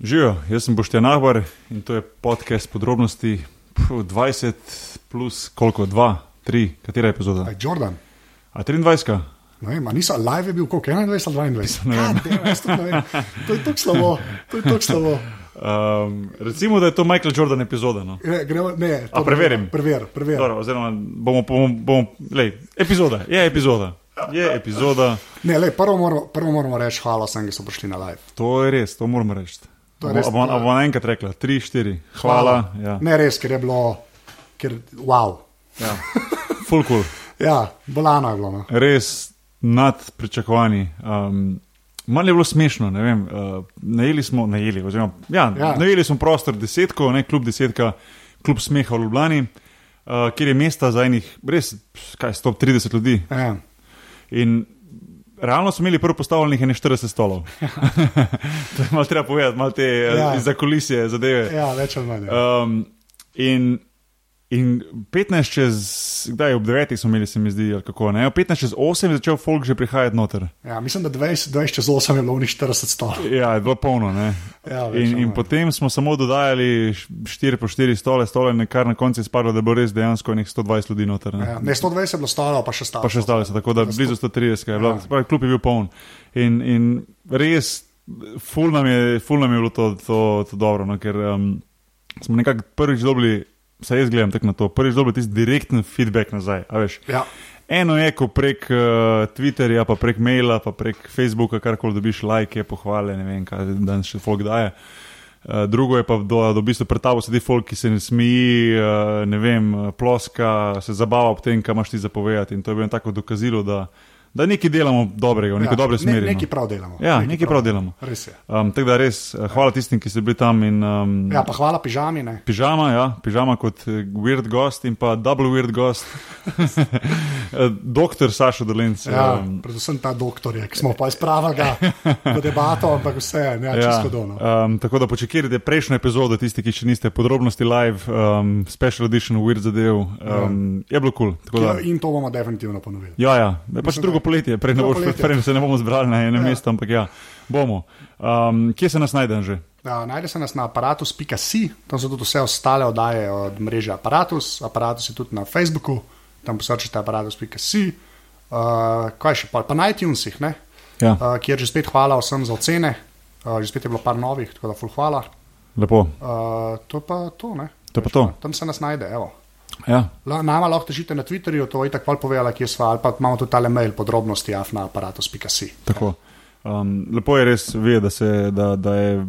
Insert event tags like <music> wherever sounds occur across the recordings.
Živijo, jaz sem Boštjan Nahbar in to je podcast podrobnosti pf, 20 plus koliko, 2, 3, katera epizoda? Aj, Jordan. A 23? Ne vem, a niso live je bil koliko, 21 ali 22. Ne vem. Jaz tudi ne vem. To je tako slabo, to je tako slabo. Um, recimo, da je to Michael Jordan epizoda. No? Ne, gremo, ne, to A, preverim. Prever, prever. Dobro, oziroma, bomo, bomo, bomo lej, epizoda, je epizoda. Je epizoda, Ne, lej, prvo, moramo, prvo moramo reči hvala vsem, ki so prišli na live. to je res, to moramo reči. To je res, A bomo to je- a bomo naenkrat rekla, 3, 4, hvala. Ja, Ne res, ker je bilo, ker, wow. ja. Full cool. <laughs> Ja, bolano je bilo. No. res nad pričakovanji. Um, Malo je bilo smešno, ne vem. Uh, najeli smo, najeli, oziroma, ja. Ja. najeli smo prostor desetko, ne kljub desetka, kljub smeha v Ljubljani, uh, kjer je mesta za enih, res, kaj, 130 ljudi. Ja. In realno smo imeli prvo postavljenih 41 stolov. <laughs> to je malo treba povedati, malo te ja. Ja. iz zakulisije zadeve. ja, več ali manj. Ja. Um, in, in 15 čez, kdaj ob 9 smo imeli, se mi zdi, kako ne. 15 čez 8 je začel folk že prihajati noter. Ja, mislim, da 20, 20 čez 8 je bilo unih 40 stolov. Ja, je bilo polno. Ne? Ja, več In, in potem smo samo dodajali 4 po 4 stole, stole, in kar na koncu je spadlo, da bo res dejansko nekih 120 ljudi noter. Ne? Ja, ne, 120 je bilo stolov, pa še stalo. Pa še stali so, tako da blizu 130, je bilo, Ja. ja. klub je bil poln. In, in res, ful nam je, ful nam je bilo to, to, to dobro, no, ker um, smo nekako prvič dobili, saj jaz gledam tako na to, prvič dobili tisti direkten feedback nazaj. Ja, Eno je, ko prek uh, Twitterja, pa prek maila, pa prek Facebooka, karkoli dobiš, lajke, pohvale, ne vem, kaj danes še folk daje. Uh, drugo je pa, da, da v bistvu pred tabo sedi folk, ki se ne smeji, uh, ne vem, uh, ploska, se zabava ob tem, kaj imaš ti zapovedati. In to je bilo tako dokazilo, da, da nekaj delamo dobrega, v neko ja, dobre smeri. Ne, nekaj prav delamo. Ja, nekaj prav delamo. Res je. Um, tako da res, uh, hvala tistim, ki ste bili tam. In, um, Ja, pa hvala pižami. Ne. Pižama, ja, pižama kot eh, weird gost in pa double weird gost. <laughs> Eh, Doktor Sašo Dolenc. Ja, um, predvsem ta doktor, je, ki smo pa izpravili v debato, ampak vse je ja, Ja, čisto dono. um, tako da počakajte prejšnjo epizodo, tisti, ki še niste podrobnosti live, um, special edition, weird zadev. Um, je bilo kul. Cool, Ja, in to bomo definitivno ponovili. ja, ja, pač Mislim, drugo da- poletje, prej, boš, poletje. prej se ne bomo zbrali na enem Ja. mestu, ampak ja, bomo. Um, kje se nas najdem že? Ja, najde se nas na aparatus.si, tam so tudi vse ostale oddaje od mreže Apparatus. Apparatus je tudi na Facebooku, tam posrčite aparatus.si. Uh, kaj še pa, pa na iTunesih, ne? Ja, uh, kjer že spet hvala vsem za ocene, uh, že spet je bilo par novih, tako da ful hvala. lepo. Uh, to pa to, ne? To pa to. Tam se nas najde, evo. Ja. La- Nama lahko težite na Twitterju, to je tako povedala, kje smo, ali pa imamo tudi tale mail podrobnosti afna aparatus.si. Tako. Um, lepo je res vedeti, da, se- da, da je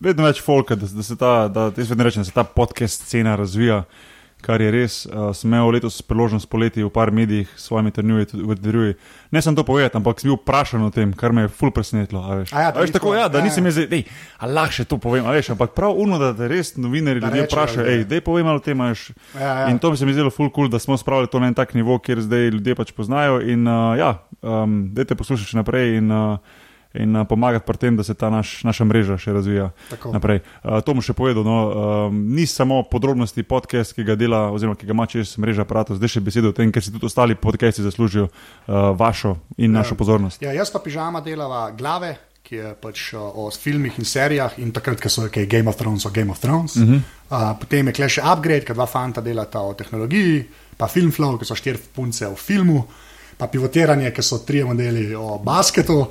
vedno več folka, da, da se ta, da, jaz vedno rečem, da se ta podcast scena razvija, kar je res. Uh, sem imel letos priložnost poleti v par medijih s svojimi intervjuji. Ne sem to povedal, ampak sem bil vprašan o tem, kar me je ful presenetilo. a veš. A ja, A veš, tako, ja, da ja, nisem ja. jaz, zdaj, a lahko še to povem, veš, ampak prav uno, da te res novinari Da ljudje vprašajo, da je. hej, dej povej malo o tem, a veš. Ja, ja. In to bi se mi zdelo ful cool, da smo spravili to na en tak nivo, kjer zdaj ljudje pač poznajo. In uh, ja, um, dajte poslušati še naprej in, uh, in uh, pomagati pri tem, da se ta naš, naša mreža še razvija Tako. naprej. Uh, to mu še povedal, no, um, ni samo podrobnosti podcast, ki ga dela, oziroma ki ga ima čez mreža aparatov, zdaj še besede o tem, ker si tudi ostali podcasti zaslužijo uh, vašo in našo pozornost. Ja, jaz pa pižama delava glave, ki je pač o, filmih in serijah, in takrat, ko so okay, Game of Thrones, o Game of Thrones. Uh -huh. uh, potem je kle še upgrade, ker dva fanta delata o tehnologiji, pa Filmflow, ki so štiri punce o filmu. Pa pivotiranje, ki so trije modeli o basketu,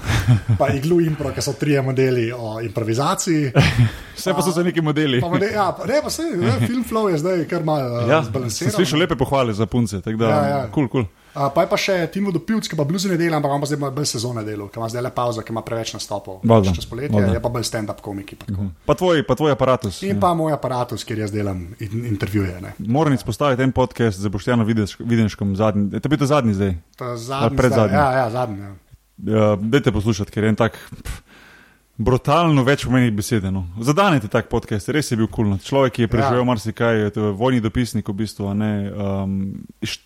pa iglu impro, ki so trije modeli o improvizaciji. <laughs> Vse pa so se neki modeli. Pa model, ja, pa, ne, pa se, ne, film flow je zdaj kar malo Ja, sem zbalansiran. slišal lepe pohvale za punce, tako da, Ja, ja. kul, kul. Uh, pa je pa še Timo Dopilc, ki pa bluzi ne dela, ampak pa zdaj ima bolj sezone delo, ki ima zdaj le pauzo, ki ima preveč nastopov. Valjda, Čez poletje valjda. je pa bolj stand-up komiki. Pa, tako. Pa tvoj, pa tvoj aparatus. In pa moj aparatus, kjer jaz delam in, intervjuje. Ne. Moram izpostaviti en podcast za Boštjano Videnškom, zadnji. To bil to zadnji zdaj? To zadnji, zdaj- Ja, ja, zadnji. Ja. Ja, dajte poslušati, ker je en tak pf, brutalno več pomenih besede. No. Zadanete tak podcast, res je bil kul. Cool, Človek, ki je preživel ja. Ja. marsikaj, je vojni dopisnik v bistvu. Ne, um,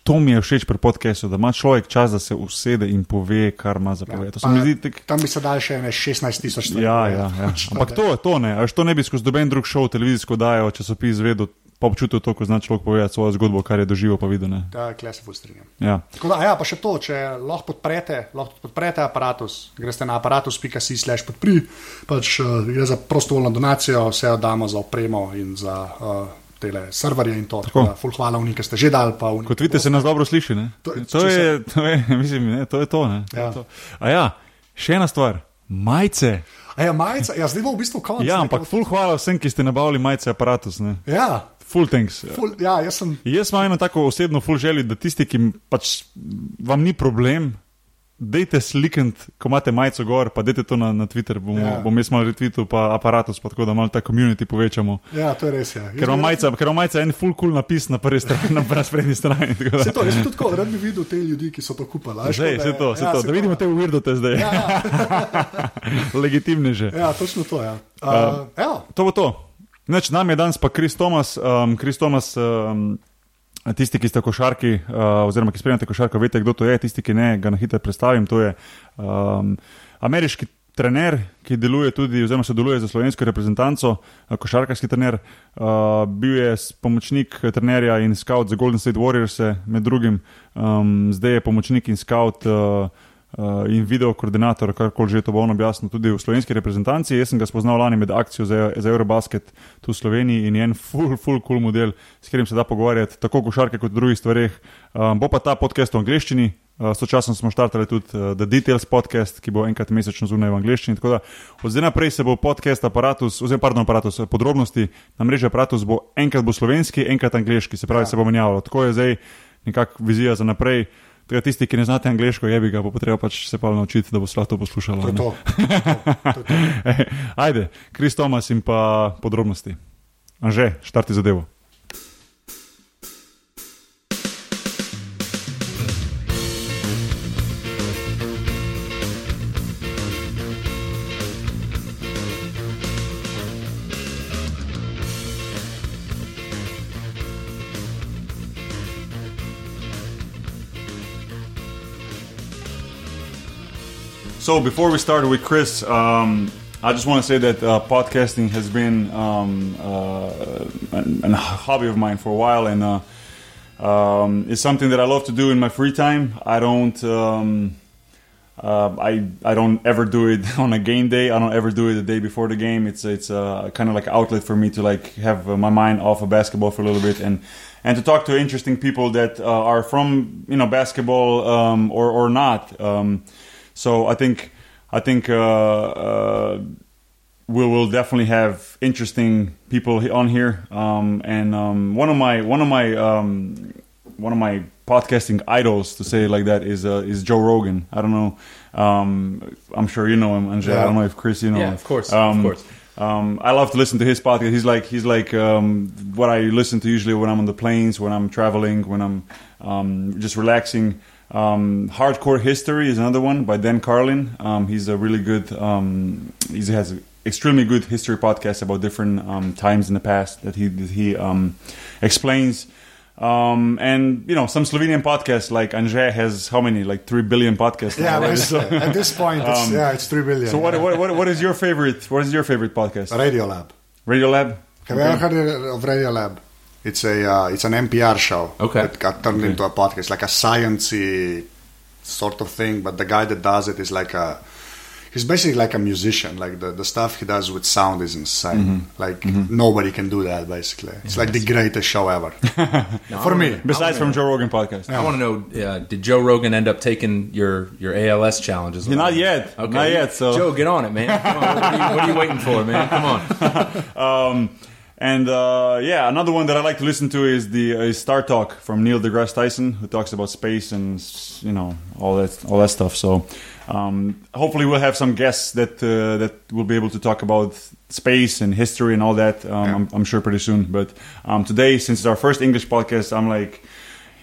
to mi je všeč pri podcastu, da ima človek čas, da se usede in pove, kar ima za povedati. Se Pa mi zdi tak. Tam bi se dal še ne 16 tisoč stvari. Ja, ja, ja. <laughs> Pač, Ampak to, to ne, a veš, to ne bi skozi doben drug šov, televizijsko dajo, časopis vedel. Pa občutil to, ko zna človek povedati svojo zgodbo, kar je doživel, pa videl. Ne. Da, kle se strinjam. Ja. Tako Da, ja, pa še to, če lahko podprete, lahko podprete aparatus, greste na aparatus.si slash podpri, pač uh, gre za prostovoljno donacijo, vse oddamo za opremo in za uh, tele serverje in to. Tako da, ful hvala vni, ki ste že vni, Kot vidite, se nas dobro sliši. Ne? To- To, je, to, <laughs> je, mislim, ne, to je to. ne. Ja. to. A ja, še ena stvar. Majice. A ja, majica, ja, zdaj bo v bistvu konec. Ja, ampak ful hvala vsem, ki ste nabavili majice aparatus. Ne. Ja, Full thanks. ful, ja, jaz sem. Jaz imam eno tako osebno ful željo, da tisti, ki pač vam ni problem, dejte slikant, ko imate majico gor, pa dejte to na, na Twitter, bom, Ja. ja. bom jaz malo retweetal, pa aparatus, pa tako da malo ta community povečamo. Ja, to je res. Ja. Ker ima majica, ker ima majica en full cool napis na prvi strani, na prvi sprednji strani. Se to, jaz bi tudi tako rad bi videl te ljudi, ki so to veš, Zdaj, se je- to, se ja, to, da vidimo te uvirdote zdaj. Ja, <laughs> ja, Legitimne že. ja, točno to. Ja. Uh, ja. To bo to. Neč, nam je danes pa Kris Tomas. Um, Chris Thomas um, tisti, ki ste košarki, uh, oziroma ki spremljate košarko, veste, kdo to je. Tisti, ki ne, ga na hitro predstavim. To je um, ameriški trener, ki deluje tudi, oziroma sodeluje za slovensko reprezentanco, uh, košarkarski trener. Uh, bil je pomočnik trenerja in scout za Golden State Warriors, med drugim. Um, zdaj je pomočnik in scout. Uh, Uh, in video koordinator, karkoli že to bo on objasnil, tudi v slovenski reprezentanci. Jaz sem ga spoznal lani med akcijo za, za Eurobasket tu v Sloveniji in je en full, full cool model, s katerim se da pogovarjati tako o košarke kot o drugih stvareh. Um, bo pa ta podcast v angleščini, uh, sočasno smo štartali tudi uh, The Details podcast, ki bo enkrat mesečno zunaj v angleščini. Tako da od zdaj naprej se bo podcast aparatus, oziroma pardon, aparatus, podrobnosti na mreži aparatus bo enkrat bo slovenski, enkrat angliški, se pravi, Ja. se bo menjavalo. Tako je zdaj nekakšna vizija za naprej. Tega tisti, ki ne znate angliško, je bi ga, bo treba pač se pa naučiti, da bo se lahko to poslušalo. To je to. To je to. To je to. <laughs> Ej, Ajde, Kris Tomas in pa podrobnosti. Anže, štarti zadevo. So before we start with Chris, um, I just want to say that uh, podcasting has been um, uh, a hobby of mine for a while, and uh, um, it's something that I love to do in my free time. I don't. Um, uh, I I don't ever do it <laughs> on a game day. I don't ever do it the day before the game. It's it's uh, kind of like an outlet for me to like have uh, my mind off of basketball for a little bit and and to talk to interesting people that are from you know basketball um, or or not. Um, so I think I think uh, uh, we will definitely have interesting people on here. Um, and um, one of my one of my um, one of my podcasting idols, to say it like that, is uh, is Joe Rogan. I don't know. Um, I'm sure you know him, Anže. I don't know if Chris, you know. Yeah, him. of course, Um, of course. um, I love to listen to his podcast. He's like he's like um, what I listen to usually when I'm on the planes, when I'm traveling, when I'm um, just relaxing. Um, Hardcore History is another one by Dan Carlin. Um, he's a really good. Um, he has an extremely good history podcast about different um, times in the past that he that he um, explains. Um, and you know some Slovenian podcasts like Anže has how many like three billion podcasts. now Yeah, already. basically. at this point, it's, Um, yeah, it's three billion. So what, what what what is your favorite? What is your favorite podcast? Radio Lab. Radio Lab. Have you ever heard of Radio Lab? It's a uh, it's an NPR show. Okay. That got turned Okay. into a podcast, like a sciencey sort of thing. But the guy that does it is like a he's basically like a musician. Like the, the stuff he does with sound is insane. Mm-hmm. Like nobody can do that. Basically, it's like the greatest show ever <laughs> for me. Besides from Joe Rogan podcast. I want to know: uh, Did Joe Rogan end up taking your your ALS challenges? Yeah, not yet. Not yet, so- Joe, get on it, man. Come on. What, are you, what are you waiting for, man? Come on. <laughs> Um, and uh, yeah, another one that I like to listen to is the uh, is Star Talk from Neil deGrasse Tyson, who talks about space and you know all that all that stuff. So um, hopefully we'll have some guests that uh, that will be able to talk about space and history and all that. Um, I'm, I'm sure pretty soon. But um, today, since it's our first English podcast, I'm like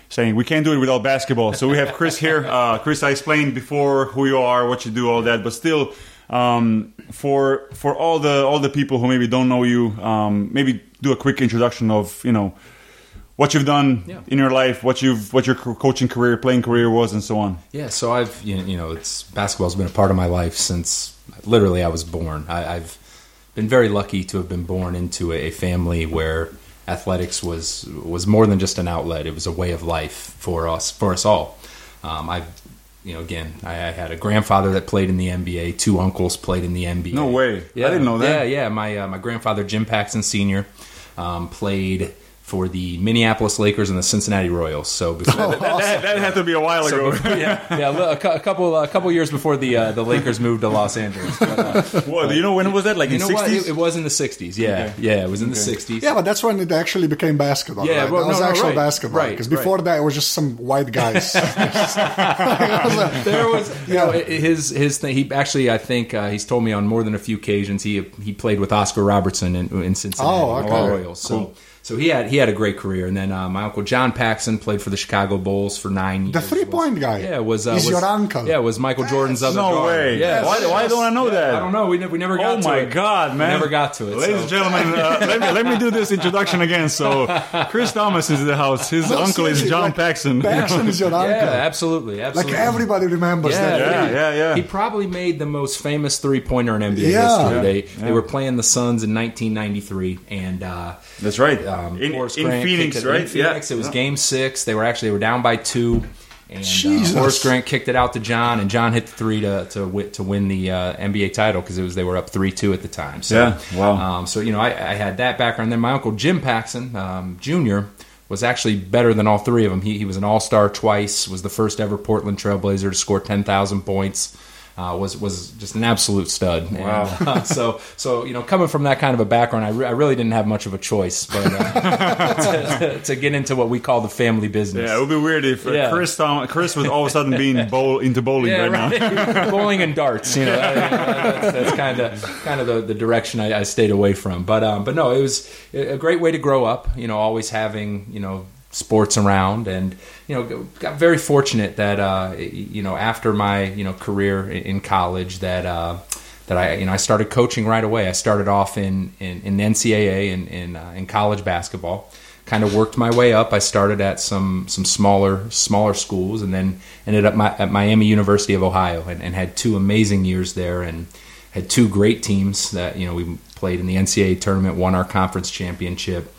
saying we can't do it without basketball. So we have Chris here. Uh, Chris, I explained before who you are, what you do, all that, but still, um, for for all the all the people who maybe don't know you, um, maybe do a quick introduction of you know what you've done Yeah. in your life, what you've what your coaching career, playing career was, and so on. Yeah, so I've you know, you know it's basketball's been a part of my life since literally I was born. I, I've been very lucky to have been born into a, a family where athletics was was more than just an outlet. It was a way of life for us for us all. Um, I, you know, again, I, I had a grandfather that played in the NBA. Two uncles played in the NBA. No way. Yeah, I didn't know that. Yeah, yeah. My uh, my grandfather Jim Paxson Sr. Um, played for the Minneapolis Lakers and the Cincinnati Royals. So <laughs> before, That, that had to be a while ago. so, <laughs> yeah, <laughs> yeah, a a couple a couple years before the uh, the Lakers moved to Los Angeles. But, uh, what, do you know when was that? Like in know what? sixties? It, it was in the '60s. Yeah, Okay. yeah, it was in the '60s. Yeah, but that's when it actually became basketball. Yeah, right? well, that was no, no, actual right, basketball. right, Because before right. that, it was just some white guys. there was you Yeah. know, his his thing. He actually, I think, uh, he's told me on more than a few occasions he he played with Oscar Robertson in, in Cincinnati Oh, okay. the Royals. So. So he had he had a great career, and then uh, my uncle John Paxson played for the Chicago Bulls for nine years. The three-point guy? yeah, was uh, He's was, your uncle? Yeah, was Michael Jordan's other No guard. way. Yeah, Why, why don't I know that? I don't know. We never, we never got Oh to my it. God, We man! never got to it. Ladies so- and gentlemen, uh, <laughs> let, me, let me do this introduction again. So, <laughs> Chris Thomas is in the house. His No, uncle is John like, Paxson. Paxson is your <laughs> uncle. Yeah, absolutely, Like everybody remembers Yeah, that. Yeah, name. yeah, yeah. He probably made the most famous three pointer in NBA Yeah. history. Yeah, They yeah. they were playing the Suns in 1993, and uh, That's right. Um, in, Horace in Grant Phoenix, it- right? In Phoenix, yeah. it was Yeah. Game Six. They were actually they were down by two, and uh, Horace Grant kicked it out to John, and John hit the three to to, to win the uh, NBA title because it was they were up three two at the time. So, Yeah, wow. Um, so you know, I, I had that background. Then my uncle Jim Paxson um, Jr. was actually better than all three of them. He, he was an All Star twice. Was the first ever Portland Trailblazer to score ten thousand points. Uh, was was just an absolute stud. Wow. And, uh, <laughs> so so you know, coming from that kind of a background, I, re- I really didn't have much of a choice, but uh, <laughs> to, to, to get into what we call the family business. Yeah, it would be weird if uh, Yeah. Chris Chris was all of a sudden being <laughs> bowl into bowling Yeah, right, now. Bowling and darts, you know, that- that's kind of kind of the, the direction I, I stayed away from. But um, but no, it was a great way to grow up. You know, always having you know sports around, and you know, got very fortunate that uh, you know after my you know career in college that. Uh, that I, you know, I started coaching right away. I started off in in, in the NCAA in in, uh, in college basketball. Kind of worked my way up. I started at some some smaller smaller schools, and then ended up my, at Miami University of Ohio, and, and had two amazing years there, and had two great teams that you know we played in the NCAA tournament, won our conference championship,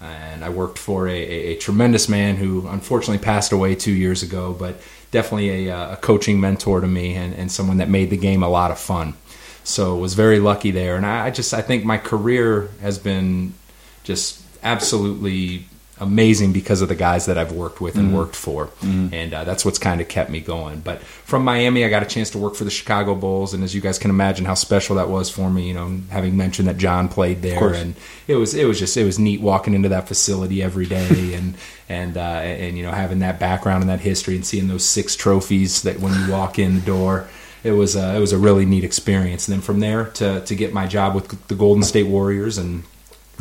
and I worked for a, a, a tremendous man who unfortunately passed away two years ago, but definitely a, uh, a coaching mentor to me and, and someone that made the game a lot of fun. So was very lucky there, and I, I just I think my career has been just absolutely amazing because of the guys that I've worked with and worked for, and uh, that's what's kind of kept me going. But from Miami, I got a chance to work for the Chicago Bulls, and as you guys can imagine, how special that was for me. You know, having mentioned that John played there, and it was it was just it was neat walking into that facility every day, <laughs> and and uh, and you know having that background and that history, and seeing those six trophies that when you walk in the door it was a, it was a really neat experience. And then from there to to get my job with the Golden State Warriors and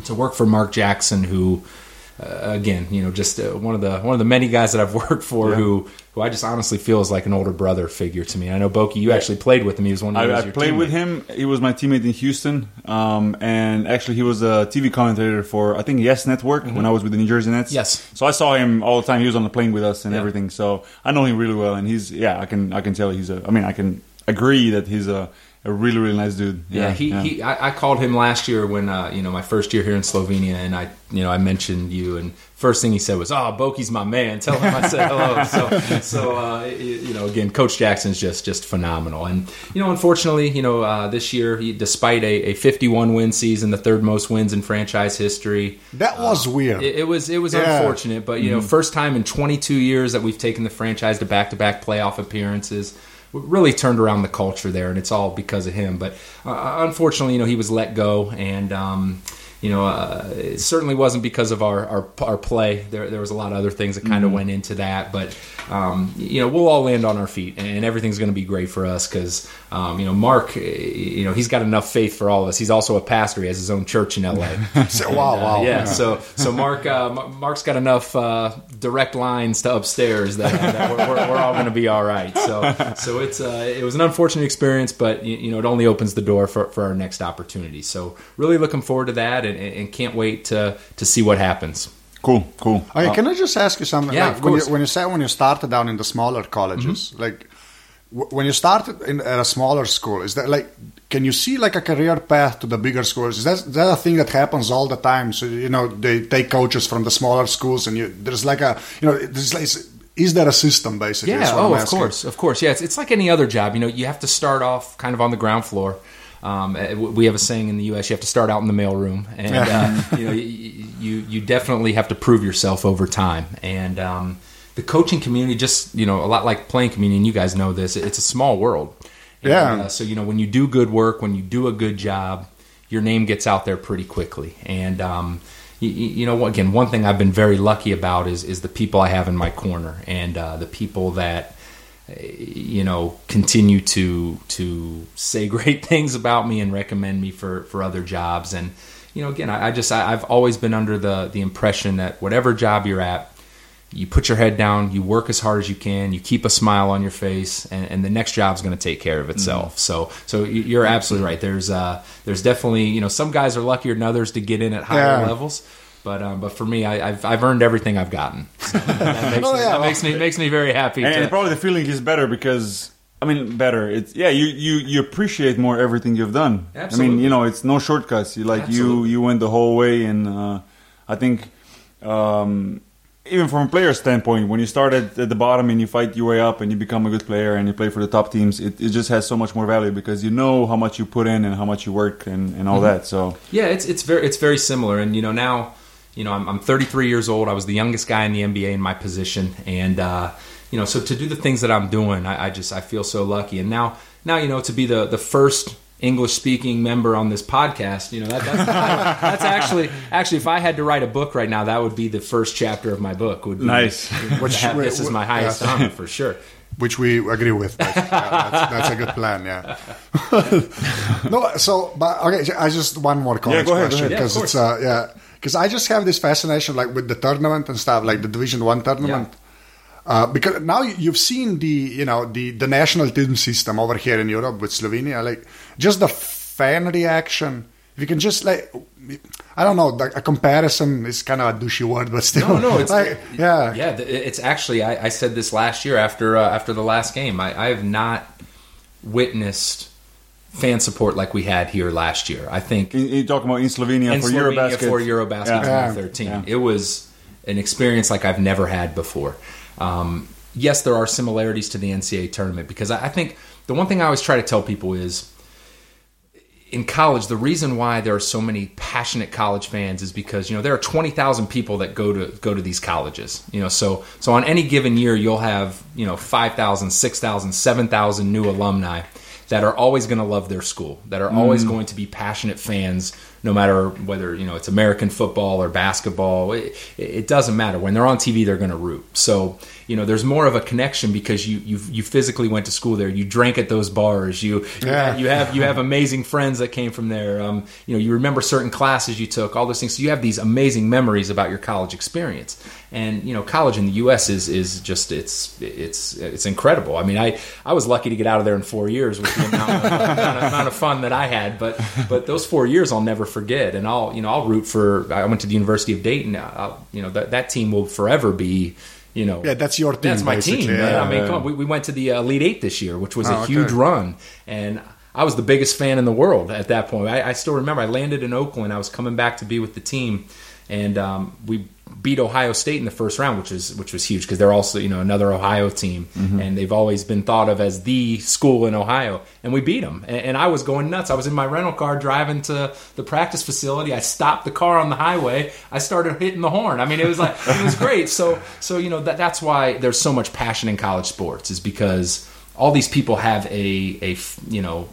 to work for Mark Jackson, who again, you know, just uh, one of the one of the many guys that I've <laughs> worked for Yeah. who who I just honestly feel is like an older brother figure to me. I know Boki, you actually played with him. He was one of I, I played with him. He was my teammate in Houston, um, and actually he was a TV commentator for I think Yes Network when I was with the New Jersey Nets. Mm-hmm. Yes. So I saw him all the time. He was on the plane with us and Yeah. everything. So I know him really well, and he's yeah. I can I can tell he's a. I mean I can agree that he's a, a really really nice dude. Yeah, he, he I, I called him last year when uh, you know my first year here in Slovenia, and I you know I mentioned you, and first thing he said was, "Oh, Boki's my man. <laughs> Tell him I said hello." So so uh, you you know again, Coach Jackson's just just phenomenal, and you know unfortunately you know uh, this year he despite a, a 51 win season, the third most wins in franchise history. That was weird. It, it was it was Yeah. unfortunate, but you know, first time in 22 years that we've taken the franchise to back-to-back playoff appearances. Really turned around the culture there, and it's all because of him. But uh, unfortunately, you know, he was let go, and um, you know, uh, it certainly wasn't because of our our, our play. There there was a lot of other things that kind of went into that, but um, you know, we'll all land on our feet, and everything's going to be great for us because um, you know, Mark, eh, you know, he's got enough faith for all of us. He's also a pastor; he has his own church in LA. <laughs> So, wow, wow. Uh, yeah, so so Mark, uh, Mark's got enough uh, direct lines to upstairs that, that we're, we're, we're all going to be all right. So so it's uh, it was an unfortunate experience, but you, you know it only opens the door for, for our next opportunity. So really looking forward to that, and, and can't wait to to see what happens. cool cool. Okay, can I just ask you something? Yeah, like, of when, you, when you said when you started down in the smaller colleges, Mm-hmm. like w- when you started in, at a smaller school, is that like, can you see like a career path to the bigger schools? Is that, is that a thing that happens all the time? So, you know, they take coaches from the smaller schools and you, there's like a, you know, there's like, is there a system basically? Yeah. Oh, of course, of course. Yeah, it's, it's like any other job. You know, you have to start off kind of on the ground floor. Um, eh, we have a saying in the U.S. You have to start out in the mailroom, and uh, <laughs> you know, you you definitely have to prove yourself over time. And um, the coaching community, just you know, a lot like playing community. And you guys know this. It's a small world. And, Yeah. Uh, so you know, when you do good work, when you do a good job, your name gets out there pretty quickly. And um, you, you know, again, one thing I've been very lucky about is is the people I have in my corner, and uh, the people that you know continue to to say <laughs> great things about me and recommend me for for other jobs. And you know again i, I just I, i've always been under the the impression that whatever job you're at you put your head down you work as hard as you can you keep a smile on your face and, and the next job's going to take care of itself. So so you- you're absolutely right. There's uh there's definitely you know some guys are luckier than others to get in at higher Yeah. levels but um, but for me, I, I've I've earned everything I've gotten. So <laughs> that makes, Oh, me, yeah, that well- makes me makes me very happy. and, to, and probably the feeling is better because I mean better. It's yeah, you you you appreciate more everything you've done. Absolutely. I mean, you know, it's no shortcuts. You like you Absolutely. you went the whole way, and uh, I think um, even from a player standpoint, when you start at, at the bottom and you fight your way up and you become a good player and you play for the top teams, it, it just has so much more value because you know how much you put in and how much you work and, and all Mm-hmm. that. So Yeah, it's it's very it's very similar, and you know now, you know I'm, I'm 33 years old. I was the youngest guy in the NBA in my position, and uh, you know so to do the things that I'm doing, I, I just I feel so lucky. And now now you know to be the the first English speaking member on this podcast, you know that, that's that's actually actually if I had to write a book right now, that would be the first chapter of my book. Would be Nice. Which, this is my highest yeah. honor for sure. which we agree with. basically. Yeah, that's, that's a good plan. Yeah. <laughs> no, so but okay, I just one more college go ahead, question ahead. Yeah, because it's uh, yeah because I just have this fascination like with the tournament and stuff like the Division One tournament. Uh, because now you- you've seen the you know the the national team system over here in Europe with Slovenia, like just the fan reaction. If you can just like, I don't know, the, a comparison is kind of a douchey word, but still, No, no, it's <laughs> like, yeah, yeah. It's actually I, I said this last year after uh, after the last game. I, I have not witnessed fan support like we had here last year. I think you you talking about in Slovenia in for Slovenia Eurobasket. for Eurobasket Yeah. 2013, Yeah. it was an experience like I've never had before. Um, yes, there are similarities to the NCAA tournament because I, I think the one thing I always try to tell people is in college, the reason why there are so many passionate college fans is because you know there are twenty thousand people that go to go to these colleges. You know, so so on any given year, you'll have you know 5,000, 6,000, 7,000 new alumni that are always going to love their school, that are always mm. going to be passionate fans, no matter whether you know it's American football or basketball. It, it doesn't matter. When they're on TV, they're going to root. So you know, there's more of a connection because you you you physically went to school there. You drank at those bars. You Yeah. you have you have amazing friends that came from there. Um, you know, you remember certain classes you took, all those things. So you have these amazing memories about your college experience. And you know, college in the U.S. is is just it's it's it's incredible. I mean, I I was lucky to get out of there in four years with the amount of, <laughs> amount of, amount of fun that I had. But but those four years I'll never forget. And I'll you know I'll root for. I went to the University of Dayton. I'll, you know that that team will forever be. You know, Yeah, that's your team, That's my team. basically, yeah. I mean, come on. We, we went to the Elite Eight this year, which was Oh, a okay. huge run, and I was the biggest fan in the world at that point. I, I still remember I landed in Oakland. I was coming back to be with the team, and um, we beat Ohio State in the first round, which is which was huge because they're also you know another Ohio team, mm-hmm. and they've always been thought of as the school in Ohio. And we beat them, and, and I was going nuts. I was in my rental car driving to the practice facility. I stopped the car on the highway. I started hitting the horn. I mean, it was like it was great. So so you know that that's why there's so much passion in college sports is because all these people have a a you know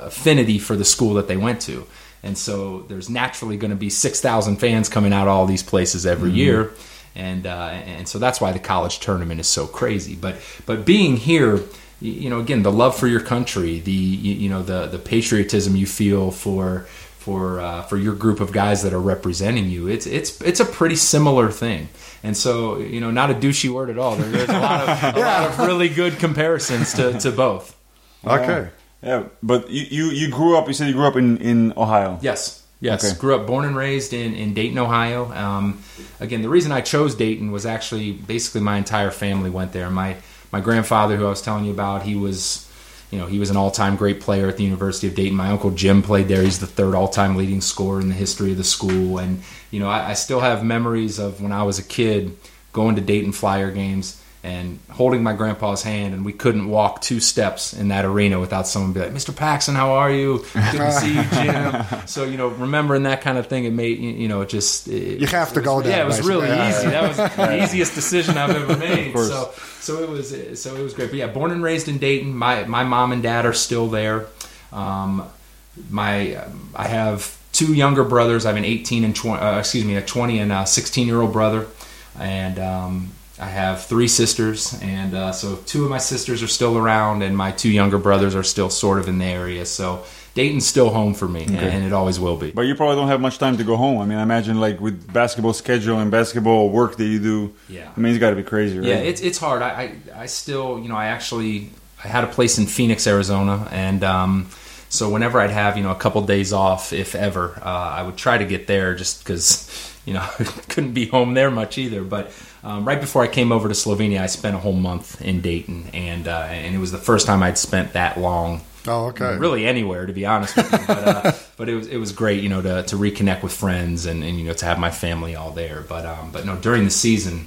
affinity for the school that they went to. And so there's naturally going to be 6,000 fans coming out of all these places every year. And, uh, and so that's why the college tournament is so crazy. But, but being here, you know, again, the love for your country, the, you, you know, the, the patriotism you feel for, for, uh, for your group of guys that are representing you, it's, it's, it's a pretty similar thing. And so, you know, not a douchey word at all. There, there's a lot of, a <laughs> lot of really good comparisons to, to both. okay. Yeah, but you, you, you grew up. You said you grew up in, in Ohio. Yes. Yes. Okay. Grew up, born and raised in, in Dayton, Ohio. Um, again, the reason I chose Dayton was actually basically my entire family went there. My my grandfather, who I was telling you about, he was you know, he was an all-time great player at the University of Dayton. My uncle Jim played there. He's the third all-time leading scorer in the history of the school. And you know, I, I still have memories of when I was a kid going to Dayton Flyer games and holding my grandpa's hand, and we couldn't walk two steps in that arena without someone be like, "Mr. Paxson, how are you? Good to see you, <laughs> Jim." so you know, remembering that kind of thing, it made you know, it just it, You have to go was, there, Yeah, it was really Yeah, easy. That was <laughs> the easiest decision I've ever made. so so it was so it was great. But yeah, born and raised in Dayton. My my mom and dad are still there. Um, my I have two younger brothers. I have an 18 and 20, uh, excuse me, a 20 and a 16 year old brother, and um, I have three sisters. And uh, so two of my sisters are still around, and my two younger brothers are still sort of in the area. So Dayton's still home for me, and it always will be. But you probably don't have much time to go home. I mean, I imagine like with basketball schedule and basketball work that you do. Yeah. I mean, it's got to be crazy, right? Yeah, it's it's hard. I, I I still you know I actually I had a place in Phoenix, Arizona, and um, so whenever I'd have you know a couple days off, if ever, uh, I would try to get there just because you know <laughs> couldn't be home there much either. But um, right before I came over to Slovenia, I spent a whole month in Dayton, and uh, and it was the first time I'd spent that long Oh, okay. really anywhere to be honest with you. But, uh, <laughs> but it was it was great, you know, to, to reconnect with friends and, and you know to have my family all there. But um, but no, during the season,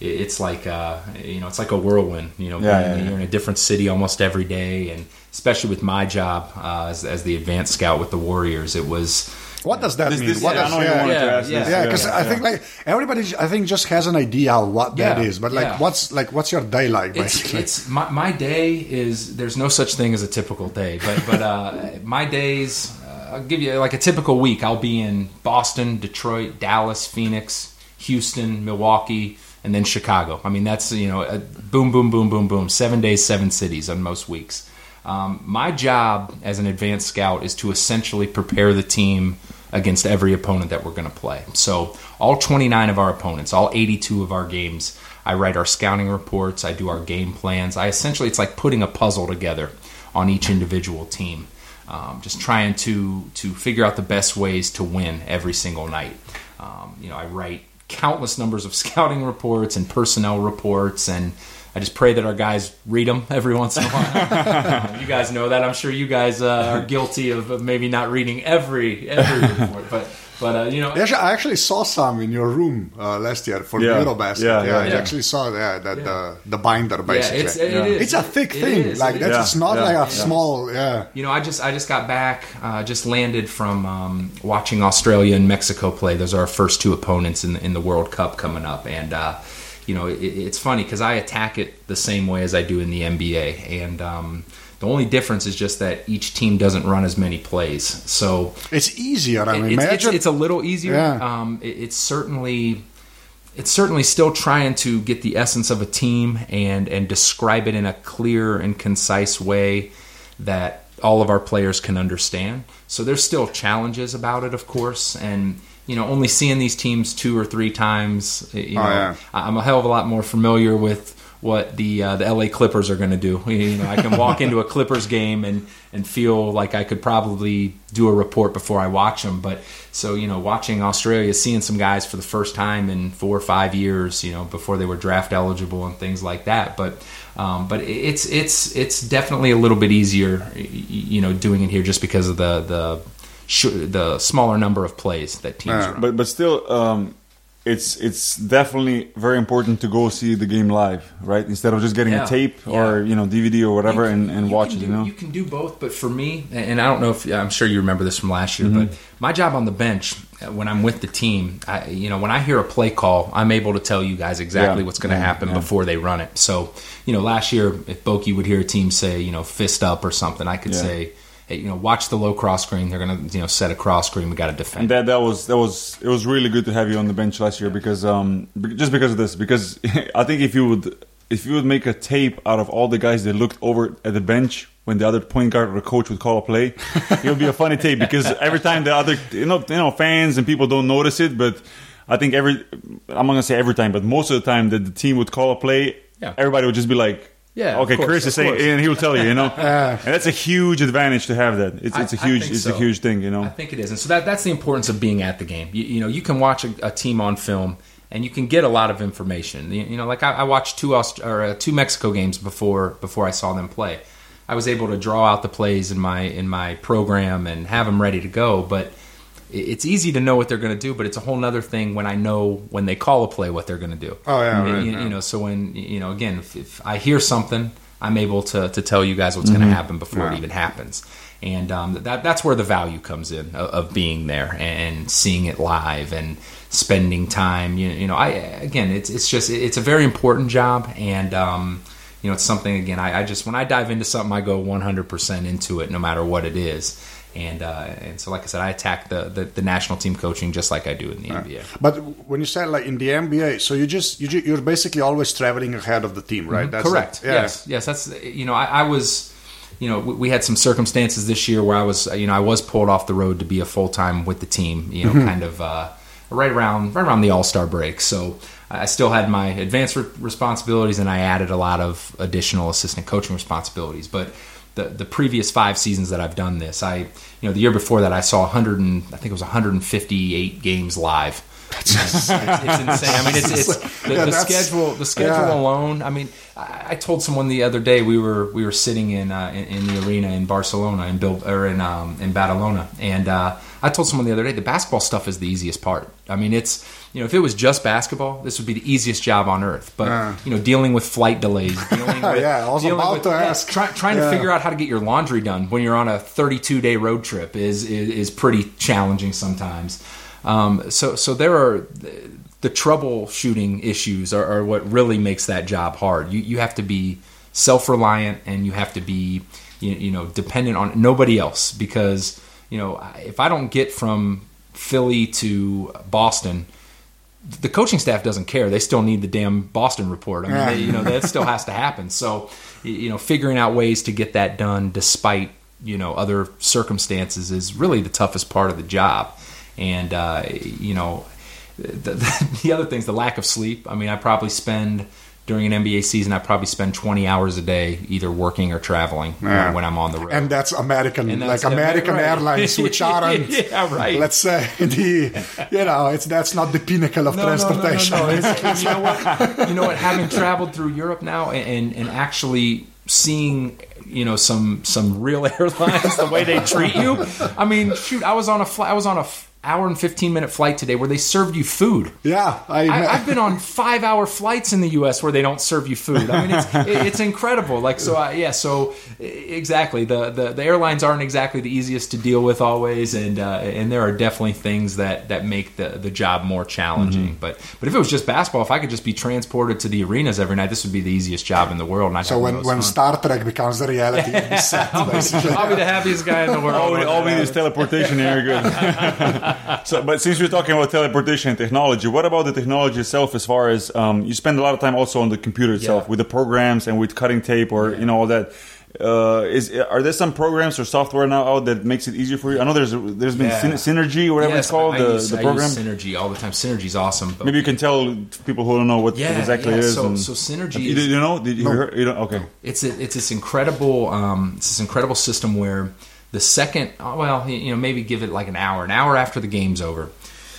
it, it's like uh, you know it's like a whirlwind. You know, Yeah, yeah, yeah. you're in a different city almost every day, and especially with my job uh, as, as the advanced scout with the Warriors, it was. What does that This- mean? this- what yeah, I does, know you yeah, to Yeah, ask yeah. this. Yeah, because I yeah. think like everybody, I think just has an idea of what that Yeah, is, but like, yeah. what's like, what's your day like? It's, Basically, it's my, my day is there's no such thing as a typical day, but but uh, <laughs> my days uh, I'll give you like a typical week. I'll be in Boston, Detroit, Dallas, Phoenix, Houston, Milwaukee, and then Chicago. I mean that's you know a boom boom boom boom boom seven days, seven cities on most weeks. Um, my job as an advanced scout is to essentially prepare the team against every opponent that we're going to play. So, all 29 of our opponents, all 82 of our games, I write our scouting reports, I do our game plans. I essentially, it's like putting a puzzle together on each individual team. Um, just trying to to figure out the best ways to win every single night. Um, you know, I write countless numbers of <laughs> scouting reports and personnel reports, and I just pray that our guys read them every once in a while. <laughs> You guys know that. I'm sure you guys uh, are guilty of, of maybe not reading every every <laughs> report, but but uh, you know, Actually, I actually saw some in your room uh, last year for Yeah. Eurobasket. Yeah, Yeah, yeah, I actually saw that, that Yeah. the the binder yeah, basically. it's Yeah. is. It's a thick It thing. is, like it that's. Yeah, it's not yeah, like a yeah. small. Yeah. You know, I just I just got back, uh, just landed from um, watching Australia and Mexico play. Those are our first two opponents in the, in the World Cup coming up, and uh, you know it, it's funny because I attack it the same way as I do in the NBA, and um, the only difference is just that each team doesn't run as many plays. So It's easier. I it- mean, it's, it's, imagine. it's a little easier. Yeah. Um, it, it's certainly it's certainly still trying to get the essence of a team and and describe it in a clear and concise way that all of our players can understand. So there's still challenges about it, of course, and you know, only seeing these teams two or three times, you know, Oh, yeah. I'm a hell of a lot more familiar with what the uh, the LA Clippers are going to do. <laughs> You know, I can walk into a Clippers game and and feel like I could probably do a report before I watch them. But so you know, watching Australia, seeing some guys for the first time in four or five years, you know, before they were draft eligible and things like that. But um, but it's it's it's definitely a little bit easier, you know, doing it here just because of the the sh- the smaller number of plays that teams Yeah. run. But but still, um, it's it's definitely very important to go see the game live, right? Instead of just getting Yeah. a tape or you know DVD or whatever and, and watch it. do, You know, you can do both, but for me, and I don't know if I'm sure you remember this from last year, Mm-hmm. but my job on the bench uh, when I'm with the team, I, you know, when I hear a play call, I'm able to tell you guys exactly Yeah. what's going to Yeah. happen Yeah. before they run it. So, you know, last year, if Boki would hear a team say, you know, fist up or something, I could Yeah. say, you know, watch the low cross screen. They're going to, you know, set a cross screen. We got to defend. That that was that was it was really good to have you on the bench last year because um just because of this because <laughs> I think if you would if you would make a tape out of all the guys that looked over at the bench when the other point guard or coach would call a play, it would be a funny tape because every time the other you know you know fans and people don't notice it, but I think every I'm not gonna say every time, but most of the time that the team would call a play, Yeah. everybody would just be like. Yeah, Okay, course, Chris is saying, course. and he will tell you, you know, <laughs> and that's a huge advantage to have that. It's, I- it's a I huge, think it's so. a huge thing, you know. I think it is, and so that that's the importance of being at the game. You, you know, you can watch a, a team on film, and you can get a lot of information. You, you know, like I, I watched two Aust- or uh, two Mexico games before before I saw them play. I was able to draw out the plays in my in my program and have them ready to go, but it- it's easy to know what they're going to do, but it's a whole nother thing when I know when they call a play what they're going to do. Oh, yeah, you, right, you- yeah. you know. So when you know, again, if, if I hear something, I'm able to to tell you guys what's going to happen before it even happens, and um, that that's where the value comes in of, of being there and seeing it live and spending time. You, you know, I again, it's it's just it's a very important job, and um, you know, it's something again. I, I just when I dive into something, I go 100 percent into it, no matter what it is. And uh, and so, like I said, I attack the, the, the national team coaching just like I do in the NBA. But when you said like in the NBA, so you just you you're basically always traveling ahead of the team, right? That's Mm-hmm. Correct. like- yeah. Yes. Yes. That's you know I, I was you know we, we had some circumstances this year where I was you know I was pulled off the road to be a full time with the team. You know, Mm-hmm. kind of uh, right around right around the All Star break. So I still had my advanced re- responsibilities, and I added a lot of additional assistant coaching responsibilities. But the the previous five seasons that I've done this, I you know the year before that I saw 100 and I think it was 158 games live. it's, it's <laughs> insane. I mean, it's, it's <laughs> the, Yeah, the schedule. The schedule yeah. alone. I mean, I, I told someone the other day we were we were sitting in uh, in, in the arena in Barcelona in Bil- or in um, in Badalona, and uh, I told someone the other day the basketball stuff is the easiest part. I mean, it's you know if it was just basketball, this would be the easiest job on earth. But Yeah. you know, dealing with flight delays, <laughs> dealing with Yeah, was dealing about with- to yeah, ask. try, trying Yeah. to figure out how to get your laundry done when you're on a 32 day road trip is is, is pretty challenging sometimes. Um, so so there are the troubleshooting issues are, are what really makes that job hard. You you have to be self reliant and you have to be you, you know dependent on nobody else because you know if I don't get from Philly to Boston the coaching staff doesn't care. They still need the damn Boston report. I mean, they, you know, that <laughs> still has to happen. So, you know, figuring out ways to get that done despite, you know, other circumstances is really the toughest part of the job. And, uh, you know, the, <laughs> the other things, the lack of sleep. I mean, I probably spend during an NBA season, I probably spend 20 hours a day either working or traveling when- Yeah. when I'm on the road. And that's American, And that's like American right. Airlines, <laughs> which aren't, Yeah, right. let's say, <laughs> the, you know, it's that's not the pinnacle of transportation. No, no, no, no. <laughs> You know what? You know what? Having traveled through Europe now and, and actually seeing you know some some real airlines the way they treat you. I mean, shoot, I was on a flight. I was on a f- hour and fifteen minute flight today where they served you food. Yeah, I, I, I've been on <laughs> five hour flights in the U.S. where they don't serve you food. I mean, it's, <laughs> it- it's incredible. Like so, uh, yeah. So exactly, the, the the airlines aren't exactly the easiest to deal with always, and uh, and there are definitely things that that make the the job more challenging. But but if it was just basketball, if I could just be transported to the arenas every night, this would be the easiest job in the world. And I'd so when, when fun. Star Trek becomes a reality, you'll be. <laughs> I'll be the happiest guy in the world. All we, all we need is teleportation here. Good. <laughs> so, but since we're talking about teleportation technology, what about the technology itself? As far as um, you spend a lot of time also on the computer itself Yeah. with the programs and with cutting tape or you know all that. Uh, is are there some programs or software now out that makes it easier for you? I know there's there's been Yeah. Syn- Synergy or whatever Yes, it's called I, the, use, the I program. Synergy all the time. Synergy's awesome. But Maybe you can tell people who don't know what, what exactly yeah, it is. So, so Synergy You, is, you know? Did you, hear, you don't, okay. it's a, it's this incredible um, it's this incredible system where the second oh, well you know maybe give it like an hour an hour after the game's over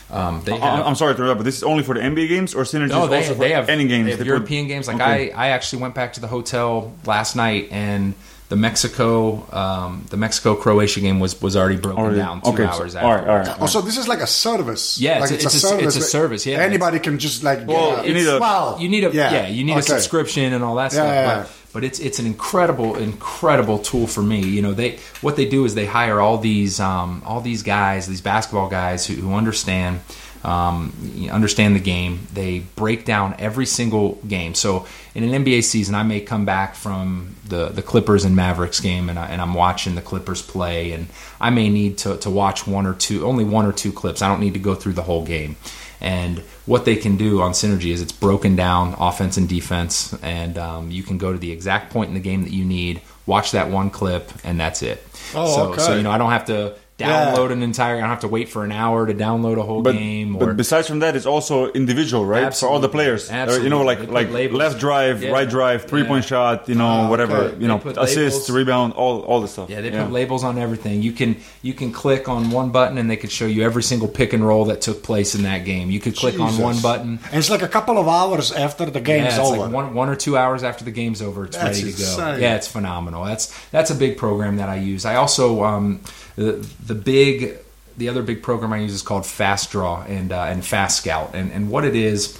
um, they I- have, I'm sorry to interrupt, but this is only for the NBA games or Synergy no, is they, also for they have any games? They have They put- European games. Like Okay. I, I actually went back to the hotel last night, and the Mexico, um, the Mexico Croatia game was was already broken Already- down two okay, hours so- after. all right, all right. Oh, so this is like a service. Yeah, like it's a- it's a- it's a service, yeah. anybody can just like. Well, get you need a- well, You need a yeah, yeah, you need okay. a subscription and all that Yeah, stuff. yeah, but, yeah. But it's it's an incredible incredible tool for me. You know, they what they do is they hire all these um, all these guys, these basketball guys who, who understand um, understand the game. They break down every single game. So in an NBA season, I may come back from the, the Clippers and Mavericks game, and, I, and I'm watching the Clippers play, and I may need to, to watch one or two, only one or two clips. I don't need to go through the whole game. And what they can do on Synergy is it's broken down offense and defense, and um, you can go to the exact point in the game that you need, watch that one clip, and that's it. Oh, so, okay. so you know I don't have to download an entire. I don't have to wait for an hour to download a whole But, game. Or but besides from that, it's also individual, right? For all the players, Uh, you know, like like labels. left drive, Yeah. right drive, three point shot, you know, Ah, whatever, okay. you know, They assist, labels. rebound, all all the stuff. yeah, they put labels on everything. You can you can click on one button and they could show you every single pick and roll that took place in that game. You could click on one button. And it's like a couple of hours after the game's yeah, it's over. like one, one or two hours after the game's over, it's That's ready to go. insane. Yeah, it's phenomenal. That's that's a big program that I use. I also um, the big the other big program I use is called Fast Draw and uh, and Fast Scout, and and what it is.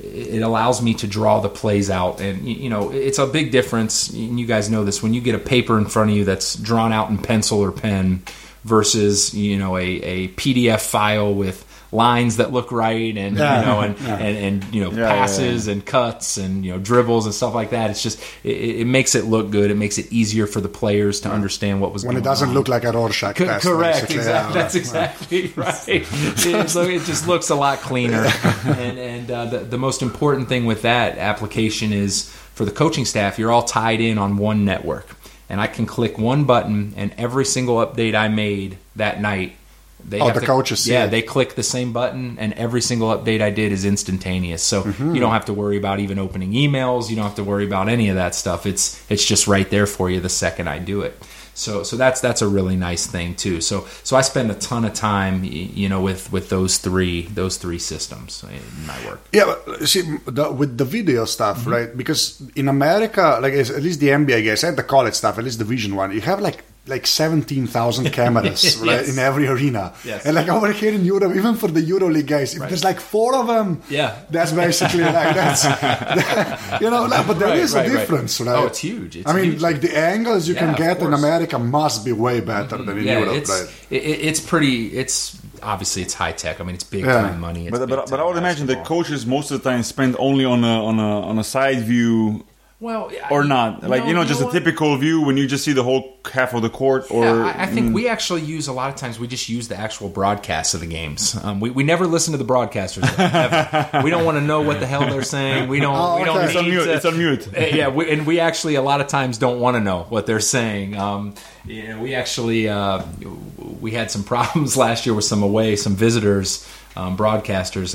It allows me to draw the plays out, and you know it's a big difference. And you guys know this when you get a paper in front of you that's drawn out in pencil or pen, versus you know a, a PDF file with lines that look right, and Yeah. you know and, Yeah. and and you know Yeah, yeah, passes and cuts and you know dribbles and stuff like that. It's just it, it makes it look good. It makes it easier for the players to understand what was when going it doesn't on. look like a Rorschach Co- test. correct, exactly. Yeah. That's exactly <laughs> right. it, so it just looks a lot cleaner. and and uh, the, the most important thing with that application is for the coaching staff, you're all tied in on one network, and I can click one button, and every single update I made that night. They Oh, the to- coaches see Yeah, it. they click the same button, and every single update I did is instantaneous. So Mm-hmm. you don't have to worry about even opening emails. You don't have to worry about any of that stuff. It's it's just right there for you the second I do it. So so that's that's a really nice thing too. So so I spend a ton of time, you know, with with those three those three systems in my work. Yeah, but see, the, with the video stuff, Mm-hmm. right? Because in America, like at least the NBA guys and the college stuff, at least Division One, you have like like seventeen thousand <laughs> cameras, right, Yes. in every arena. Yes. And like over here in Europe, even for the EuroLeague guys, if there's like four of them, Yeah. that's basically like <laughs> that's <laughs> you know. Like, but there Right, is right, a difference, right? Oh, it's huge. It's I mean, huge. like the angles you Yeah, can get in. Mm-hmm. America must be way better than in Yeah, Europe, it's right? it, it- it's pretty. It's obviously it's high tech. I mean, it's big Yeah. time money. It's But, big but, but I time would imagine the coaches most of the time spend only on a on a on a side view well or I- not, like no, you know, just a what? typical view when you just see the whole half of the court. Or Yeah, I, I think mm, we actually use a lot of times we just use the actual broadcasts of the games. Um, we, we never listen to the broadcasters. ever. we don't want to know what the hell they're saying. We don't. <laughs> Oh, we don't okay. need It's on mute, to- it's on mute. Uh, yeah, we, and we actually a lot of times don't want to know what they're saying. Um, you know, we actually uh, we had some <laughs> problems last year with some away, some visitors, um, broadcasters.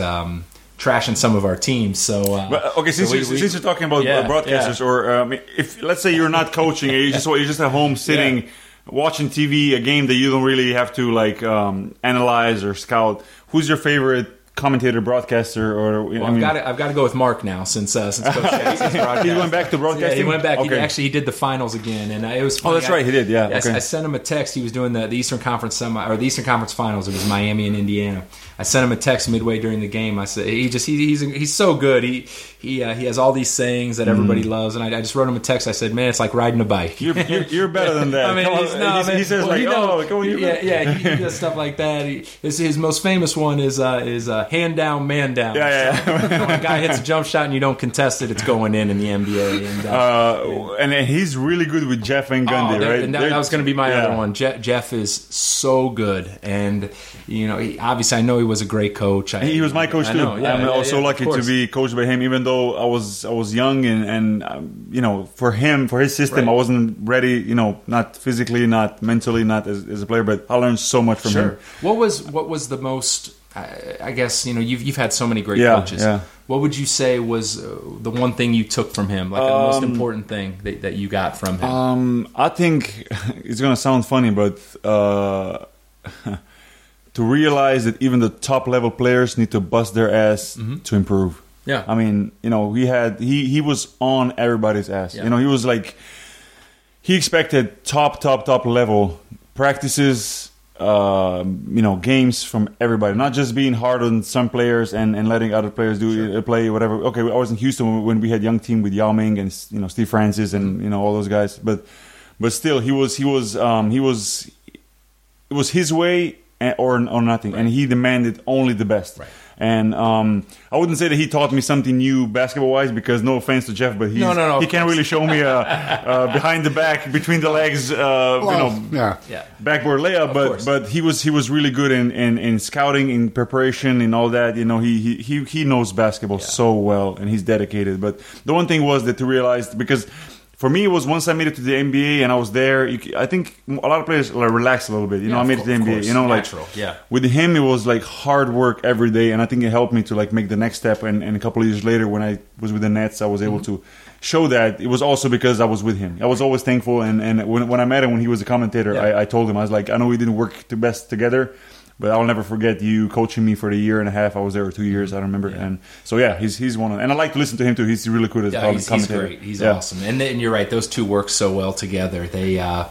Trashing some of our teams so uh, But, okay, since, so we- you're, we- since you're talking about Yeah, broadcasters, yeah. or um, if let's say you're not coaching, you just you're just at home sitting Yeah. watching TV, a game that you don't really have to like um, analyze or scout. Who's your favorite commentator, broadcaster, or Well, I I've mean, got to, I've got to go with Mark now since uh, since Coach <laughs> Jackson's. He went back to Yeah, broadcasting? he went back. He Okay. actually he did the finals again, and uh, it was. Oh, Funny. that's right, he did, yeah, Yes, okay. I sent him a text. He was doing the, the Eastern Conference semi or the Eastern Conference Finals. It was Miami and Indiana. I sent him a text midway during the game. I said he just he, he's he's so good. He he uh, he has all these sayings that everybody loves, and I, I just wrote him a text. I said, "Man, it's like riding a bike." Mm. You're, you're, you're better than <laughs> that. I mean, he's, no, man. he says Well, like, you know, "Oh, come on, you're yeah, yeah, he, he does stuff like that. He, his, his most famous one is uh, is uh, hand down, man down. Yeah, yeah, yeah. <laughs> when a guy hits a jump shot and you don't contest it, it's going in in the NBA. And, uh, Uh, and he's really good with Jeff Van Gundy, Oh, right? And that, that was going to be my yeah. other one. Je- Jeff is so good, and you know, he, obviously, I know he was a great coach. I, He was my coach I too. know, yeah, I'm also lucky to be coached by him, even though I was I was young and and um, you know for him for his system Right. I wasn't ready. You know, not physically, not mentally, not as, as a player. But I learned so much from Sure. him. What was what was the most? I, I guess you know you've you've had so many great Yeah, coaches. yeah. What would you say was uh, the one thing you took from him, like the most Um, important thing that, that you got from him? Um, I think <laughs> it's gonna sound funny, but uh, <laughs> to realize that even the top level players need to bust their ass to improve. Mm-hmm. Yeah. I mean, you know, he had he he was on everybody's ass. Yeah. You know, he was like he expected top top top level practices. Uh, you know, games from everybody, not just being hard on some players and, and letting other players do uh, play whatever. Okay, I was in Houston when we had young team with Yao Ming and you know Steve Francis and you know all those guys, but but still he was he was um, he was it was his way or or nothing, and he demanded only the best. Right. And um, I wouldn't say that he taught me something new basketball wise, because no offense to Jeff, but he's, No, no, no, he can't really show me a, a behind the back, between the legs, uh, you know, yeah. yeah. backboard layup. But course. but he was he was really good in, in, in scouting, in preparation, and all that. You know, he he he, he knows basketball so well, and he's dedicated. But the one thing was that to realize because for me, it was once I made it to the NBA and I was there. You, I think a lot of players like, relax a little bit. You know, I made of it to the course, NBA. You know, like natural, yeah. with him, it was like hard work every day, and I think it helped me to like make the next step. And, and a couple of years later, when I was with the Nets, I was able Mm-hmm. to show that it was also because I was with him. I was always thankful, and and when, when I met him when he was a commentator, Yeah. I, I told him I was like, I know we didn't work the best together. But I'll never forget you coaching me for the year and a half. I was there for two years. I don't remember. And so yeah, he's he's one of, and I like to listen to him too. He's really good as Yeah, he's, he's great. He's Yeah. awesome. And, and you're right; those two work so well together. They uh,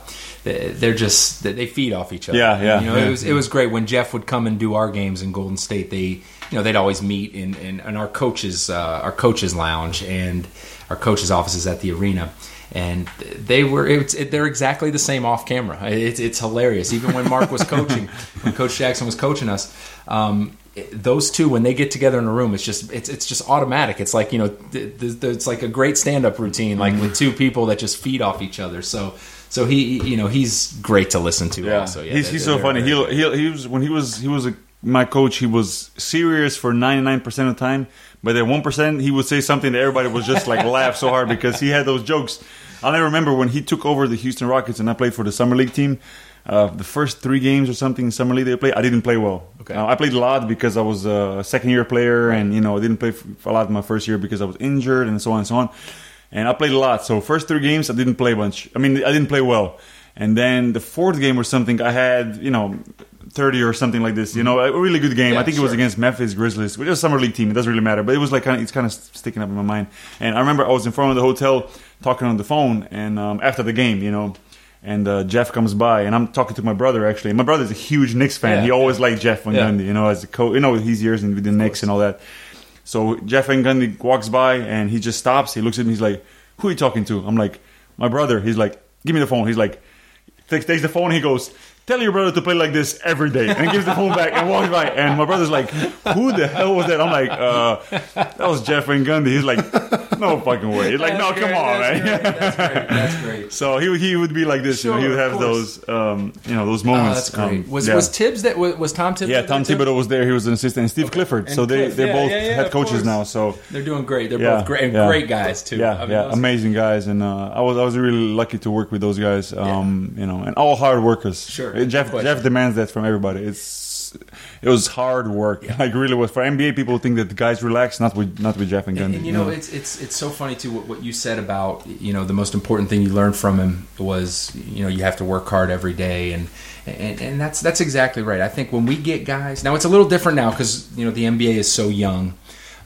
they- they're just they feed off each other. Yeah, yeah, You know, yeah. it was it was great when Jeff would come and do our games in Golden State. They you know they'd always meet in in, in our coaches uh, our coaches lounge and our coaches offices at the arena. And they were, it's, it, they're exactly the same off camera. It's, it's hilarious. Even when Mark was <laughs> coaching, when Coach Jackson was coaching us, um, those two when they get together in a room it's just it's it's just automatic it's like you know th- th- th- it's like a great stand-up routine like with two people that just feed off each other so so he you know he's great to listen to Yeah, also yeah he's, he's so funny. He he he was when he was he was a, my coach. He was serious for ninety nine percent of the time, but then one percent he would say something that everybody was just like laugh so hard because he had those jokes. I'll never remember when he took over the Houston Rockets and I played for the summer league team. Uh, the first three games or something in summer league they played, I didn't play well. Okay. Uh, I played a lot because I was a second year player, and you know I didn't play a lot my first year because I was injured and so on and so on. And I played a lot. So first three games I didn't play much. I mean I didn't play well. And then the fourth game or something I had you know. 30 or something like this, you know, a really good game. Yeah, I think it was against Memphis Grizzlies, which is a summer league team. It doesn't really matter, but it was like kind of, it's kind of sticking up in my mind. And I remember I was in front of the hotel talking on the phone, and um, after the game, you know, and uh, Jeff comes by, and I'm talking to my brother actually. My brother's a huge Knicks fan. Yeah, he always liked Jeff Van. Gundy, you know, as a coach. You know, his years in with the Knicks and all that. So Jeff Van Gundy walks by, and he just stops. He looks at me. He's like, "Who are you talking to?" I'm like, "My brother." He's like, "Give me the phone." He's like, takes the phone. He goes, "Tell your brother to play like this every day," and he gives the phone back and walks by. And my brother's like, "Who the hell was that?" I'm like, uh, "That was Jeff Van Gundy." He's like, "No fucking way." He's like, "No, That's come great, on, that's man." great, that's great that's great <laughs> So he would- he would be like this. you know, he would have those um, you know those oh, moments. that's great Um, was yeah. was Thibs that was, was Tom Thibs yeah, Tom? Thibodeau was there. He was an assistant, and Steve Clifford. And so they Cliff, they're yeah, both yeah, head coaches course. now. So they're doing great they're both great and great guys too yeah, I mean, yeah, amazing guys, and uh, I was I was really lucky to work with those guys. Um, you know, and all hard workers. Sure, Jeff question. Jeff demands that from everybody. It's it was hard work. Like really was for NBA people think that the guys relax. Not with not with Jeff Van Gundy. And, and you know, it's it's it's so funny too. What, what you said about you know the most important thing you learned from him was you know you have to work hard every day, and and, and that's that's exactly right. I think when we get guys now, it's a little different now because you know the NBA is so young.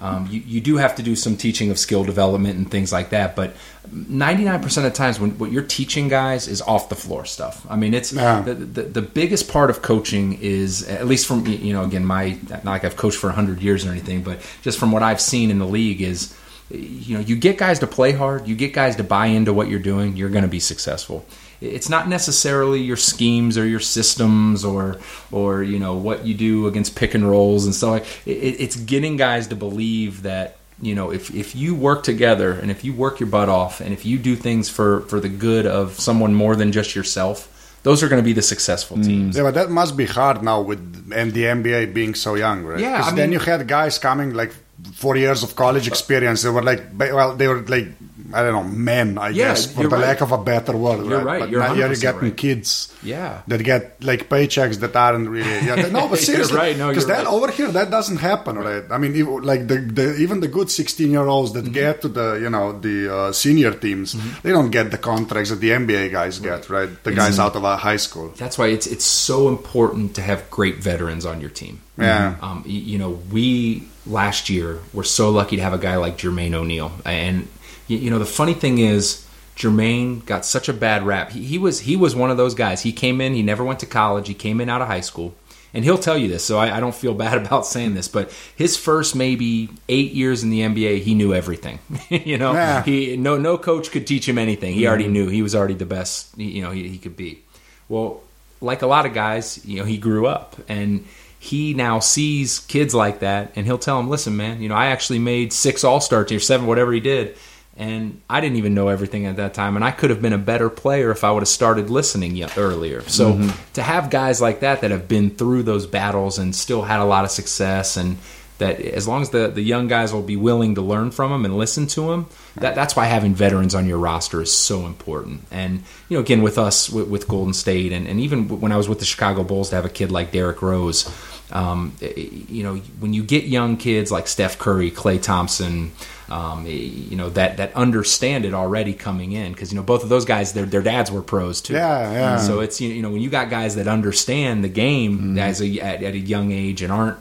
Um, you, you do have to do some teaching of skill development and things like that, but 99% of the times when what you're teaching guys is off the floor stuff. I mean, it's Yeah. the, the, the biggest part of coaching is, at least from, you know, again, my, not like I've coached for 100 years or anything, but just from what I've seen in the league is, you know, you get guys to play hard, you get guys to buy into what you're doing, you're going to be successful. It's not necessarily your schemes or your systems or, or you know, what you do against pick and rolls and stuff like. It, it's getting guys to believe that you know if, if you work together and if you work your butt off and if you do things for for the good of someone more than just yourself those are going to be the successful mm. teams Yeah, but that must be hard now with and the NBA being so young, right? Yeah, 'Cause I then you had guys coming like four years of college experience. They were like, well, they were like, I don't know, men, I Yeah, guess, for the right. lack of a better word. You're right? right, But you're now you're getting right. kids. Yeah. That get like paychecks that aren't really. Yeah, no, <laughs> but seriously, right, no, because that over here that doesn't happen, right? I mean, even, like the, the even the good sixteen year olds Mm-hmm. that get to the you know the uh, senior teams, they don't get the contracts that the NBA guys get, right? The guys out of uh, high school. that's why it's it's so important to have great veterans on your team Yeah. um, you know we last year were so lucky to have a guy like Jermaine O'Neal and y- you know the funny thing is Jermaine got such a bad rap. He, he was he was one of those guys. He came in he never went to college. He came in out of high school. And he'll tell you this so I, I don't feel <laughs> bad about saying this but his first maybe eight years in the NBA he knew everything. <laughs> You know Yeah. he no no coach could teach him anything. He already mm-hmm. knew. He was already the best you know he, he could be. Well, like a lot of guys, you know, he grew up and he now sees kids like that and he'll tell them, listen, man, you know, I actually made six all star teams, seven, whatever he did. And I didn't even know everything at that time. And I could have been a better player if I would have started listening earlier. So mm-hmm. to have guys like that that have been through those battles and still had a lot of success and that as long as the, the young guys will be willing to learn from them and listen to them, that, that's why having veterans on your roster is so important. And, you know, again, with us, with, with Golden State, and, and even when I was with the Chicago Bulls, to have a kid like Derrick Rose, um, eh, eh, you know, when you get young kids like Steph Curry, Klay Thompson, um, you know that that understand it already coming in because you know both of those guys their their dads were pros too. Yeah, yeah. So it's you know when you got guys that understand the game Mm-hmm. as a at, at a young age and aren't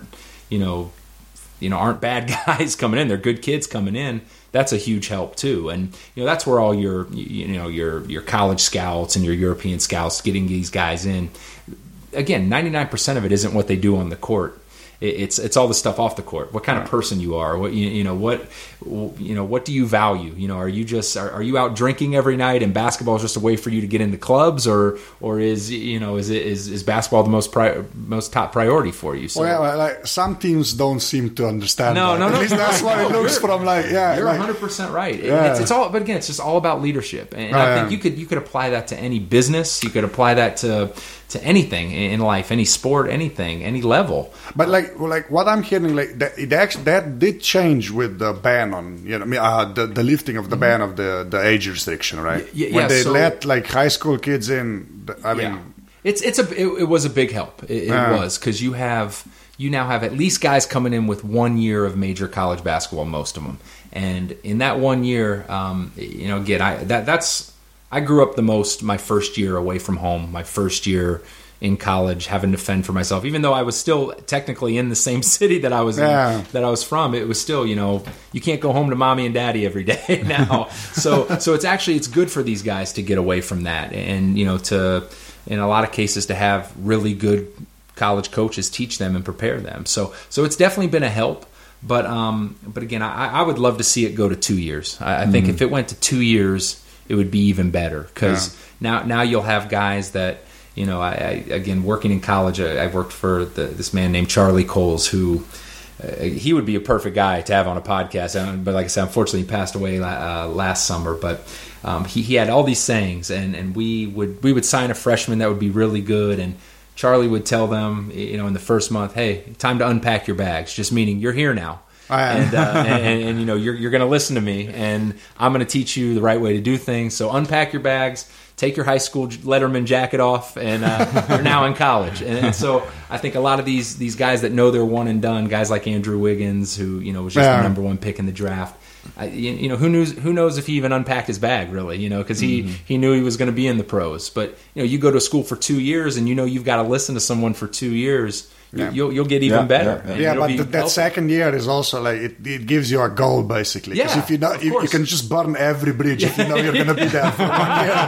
you know you know aren't bad <laughs> guys coming in they're good kids coming in that's a huge help too and you know that's where all your you know your your college scouts and your European scouts getting these guys in again 99% of it isn't what they do on the court it's it's all the stuff off the court what kind of person you are what you, you know what you know what do you value you know are you just are, are you out drinking every night and basketball is just a way for you to get into clubs or or is you know is it is, is basketball the most pri- most top priority for you so Well, like some teams don't seem to understand. No, that. no, At least that's what it No, <laughs> looks you're- from. Like, yeah, You're like, 100 percent right. It- Yeah. It's, it's all, but again, it's just all about leadership, and Oh, I think you could you could apply that to any business. You could apply that to to anything in life, any sport, anything, any level. But like, like what I'm hearing, like that, it actually that did change with the ban on, you know, I mean, uh, the the lifting of the ban of the the age restriction, right? Mm-hmm. Y- y- when they so- let like high school kids in. I mean, yeah, it's it's a it, it was a big help. It, it Yeah. was because you have you now have at least guys coming in with one year of major college basketball, most of them, and in that one year, um, you know, again, I that that's I grew up the most my first year away from home, my first year in college, having to fend for myself. Even though I was still technically in the same <laughs> city that I was Yeah. in, that I was from, it was still, you know, you can't go home to mommy and daddy every <laughs> day now. so so it's actually it's good for these guys to get away from that and you know to in a lot of cases to have really good college coaches teach them and prepare them. So so it's definitely been a help. But um, but again, I, I would love to see it go to two years. I, I think if it went to two years, it would be even better because now now you'll have guys that you know. I, I again working in college, I, I worked for the, this man named Charlie Coles who. Uh, he would be a perfect guy to have on a podcast, but like I said, unfortunately, he passed away uh, last summer. But um, he, he had all these sayings, and, and we would we would sign a freshman that would be really good, and Charlie would tell them, you know, in the first month, hey, time to unpack your bags, just meaning you're here now. Oh. And, uh, and, <laughs> and, and, you know you're, you're going to listen to me and i'm going to teach you the right way to do things so unpack your bags take your high school letterman jacket off and uh, you're now in college and, and so i think a lot of these these guys that know they're one and done guys like andrew wiggins who you know was just Yeah. the number one pick in the draft I, you know who knows who knows if he even unpacked his bag really you know because he Mm-hmm. he knew he was going to be in the pros but you know you go to school for two years and you know you've got to listen to someone for two years Yeah. you'll you'll get even Yeah, better yeah, yeah. Yeah, but be th- that helpful. second year is also like it, it gives you a goal basically. Yeah, if you know, of you, you can just burn every bridge if you know you're going to be there for one year.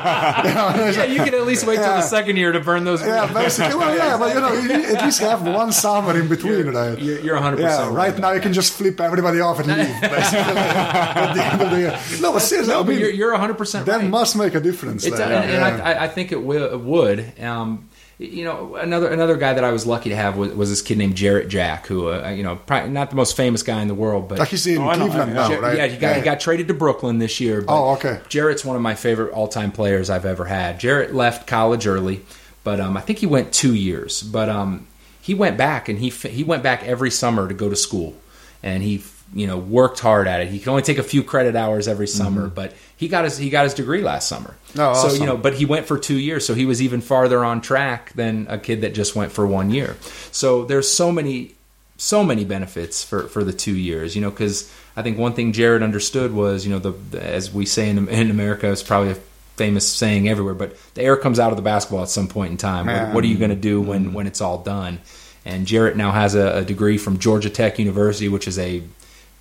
You <laughs> know, yeah, you can at least wait till the second year to burn those. yeah, basically. Well, yeah, but you know, you at least have one summer in between, right? You're, you're 100. Yeah, percent right now you can just flip everybody off and leave. <laughs> Basically, at the end of the year. No, but seriously, No, I but mean, you're, you're 100 percent that right. must make a difference. It there, does, yeah, and, and. I, I think it, will, it would. Um, you know, another another guy that I was lucky to have was, was this kid named Jarrett Jack, who uh, you know, probably not the most famous guy in the world, but like he's in Oh, I Cleveland now, Jar- right? Yeah, he got he got traded to Brooklyn this year. But Oh, okay. Jarrett's one of my favorite all time players I've ever had. Jarrett left college early, but um, I think he went two years. But um, he went back and he he went back every summer to go to school, and he you know worked hard at it. He could only take a few credit hours every mm-hmm. summer, but he got his he got his degree last summer. Oh, so you know, but he went for two years, so he was even farther on track than a kid that just went for one year. So there's so many so many benefits for, for the two years, you know, because I think one thing Jarrett understood was, you know, the, as we say in, in America, it's probably a famous saying everywhere, but the air comes out of the basketball at some point in time. What, what are you going to do when, mm-hmm. when it's all done? And Jarrett now has a, a degree from Georgia Tech University, which is a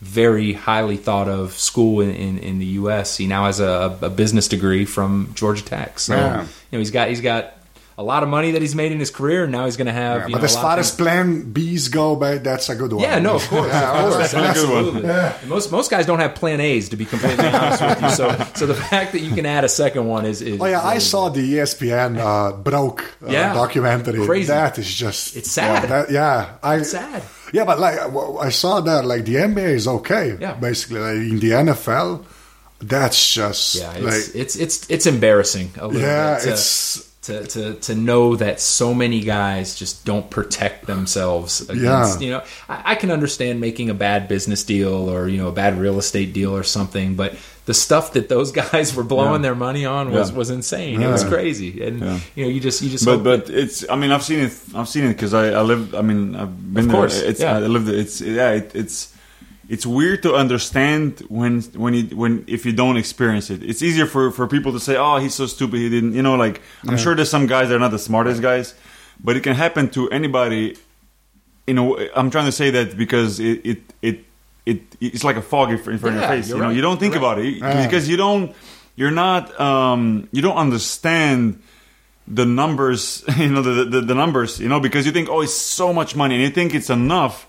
very highly thought of school in, in, in the U.S. He now has a, a business degree from Georgia Tech. So Yeah. you know he's got he's got a lot of money that he's made in his career, and now he's going to have. Yeah, you but know, as a lot far as plan B's go, but that's a good one. yeah, no, of course, Yeah, of course, That's a good one. absolutely. Most most guys don't have plan A's to be completely honest with you. So so the fact that you can add a second one is, is Oh yeah, I really saw the ESPN uh, broke uh, Yeah. documentary. Crazy. That is just It's sad. Yeah, that- yeah, I It's sad. Yeah, but like I saw that like the NBA is okay. Yeah. basically like in the NFL, that's just Yeah, like it's it's it's it's embarrassing a little yeah, bit. to- it's to, to, to know that so many guys just don't protect themselves against Yeah. you know I, I can understand making a bad business deal or you know a bad real estate deal or something but the stuff that those <laughs> guys were blowing Yeah. their money on was, Yeah. was insane it was crazy and Yeah. you know you just you just but but it's I mean I've seen it I've seen it because I I live I mean I've been Of there. course, it's yeah. I lived it. it's yeah it, it's it's weird to understand when when you when if you don't experience it it's easier for for people to say oh he's so stupid he didn't you know like I'm sure there's some guys that are not the smartest guys but it can happen to anybody you know I'm trying to say that because it it it, it it's like a fog in front of Yeah, your face you're know right. you don't think You're about it Yeah. because you don't you're not um you don't understand the numbers, <laughs> you know, the, the the numbers, you know, because you think, oh, it's so much money, and you think it's enough,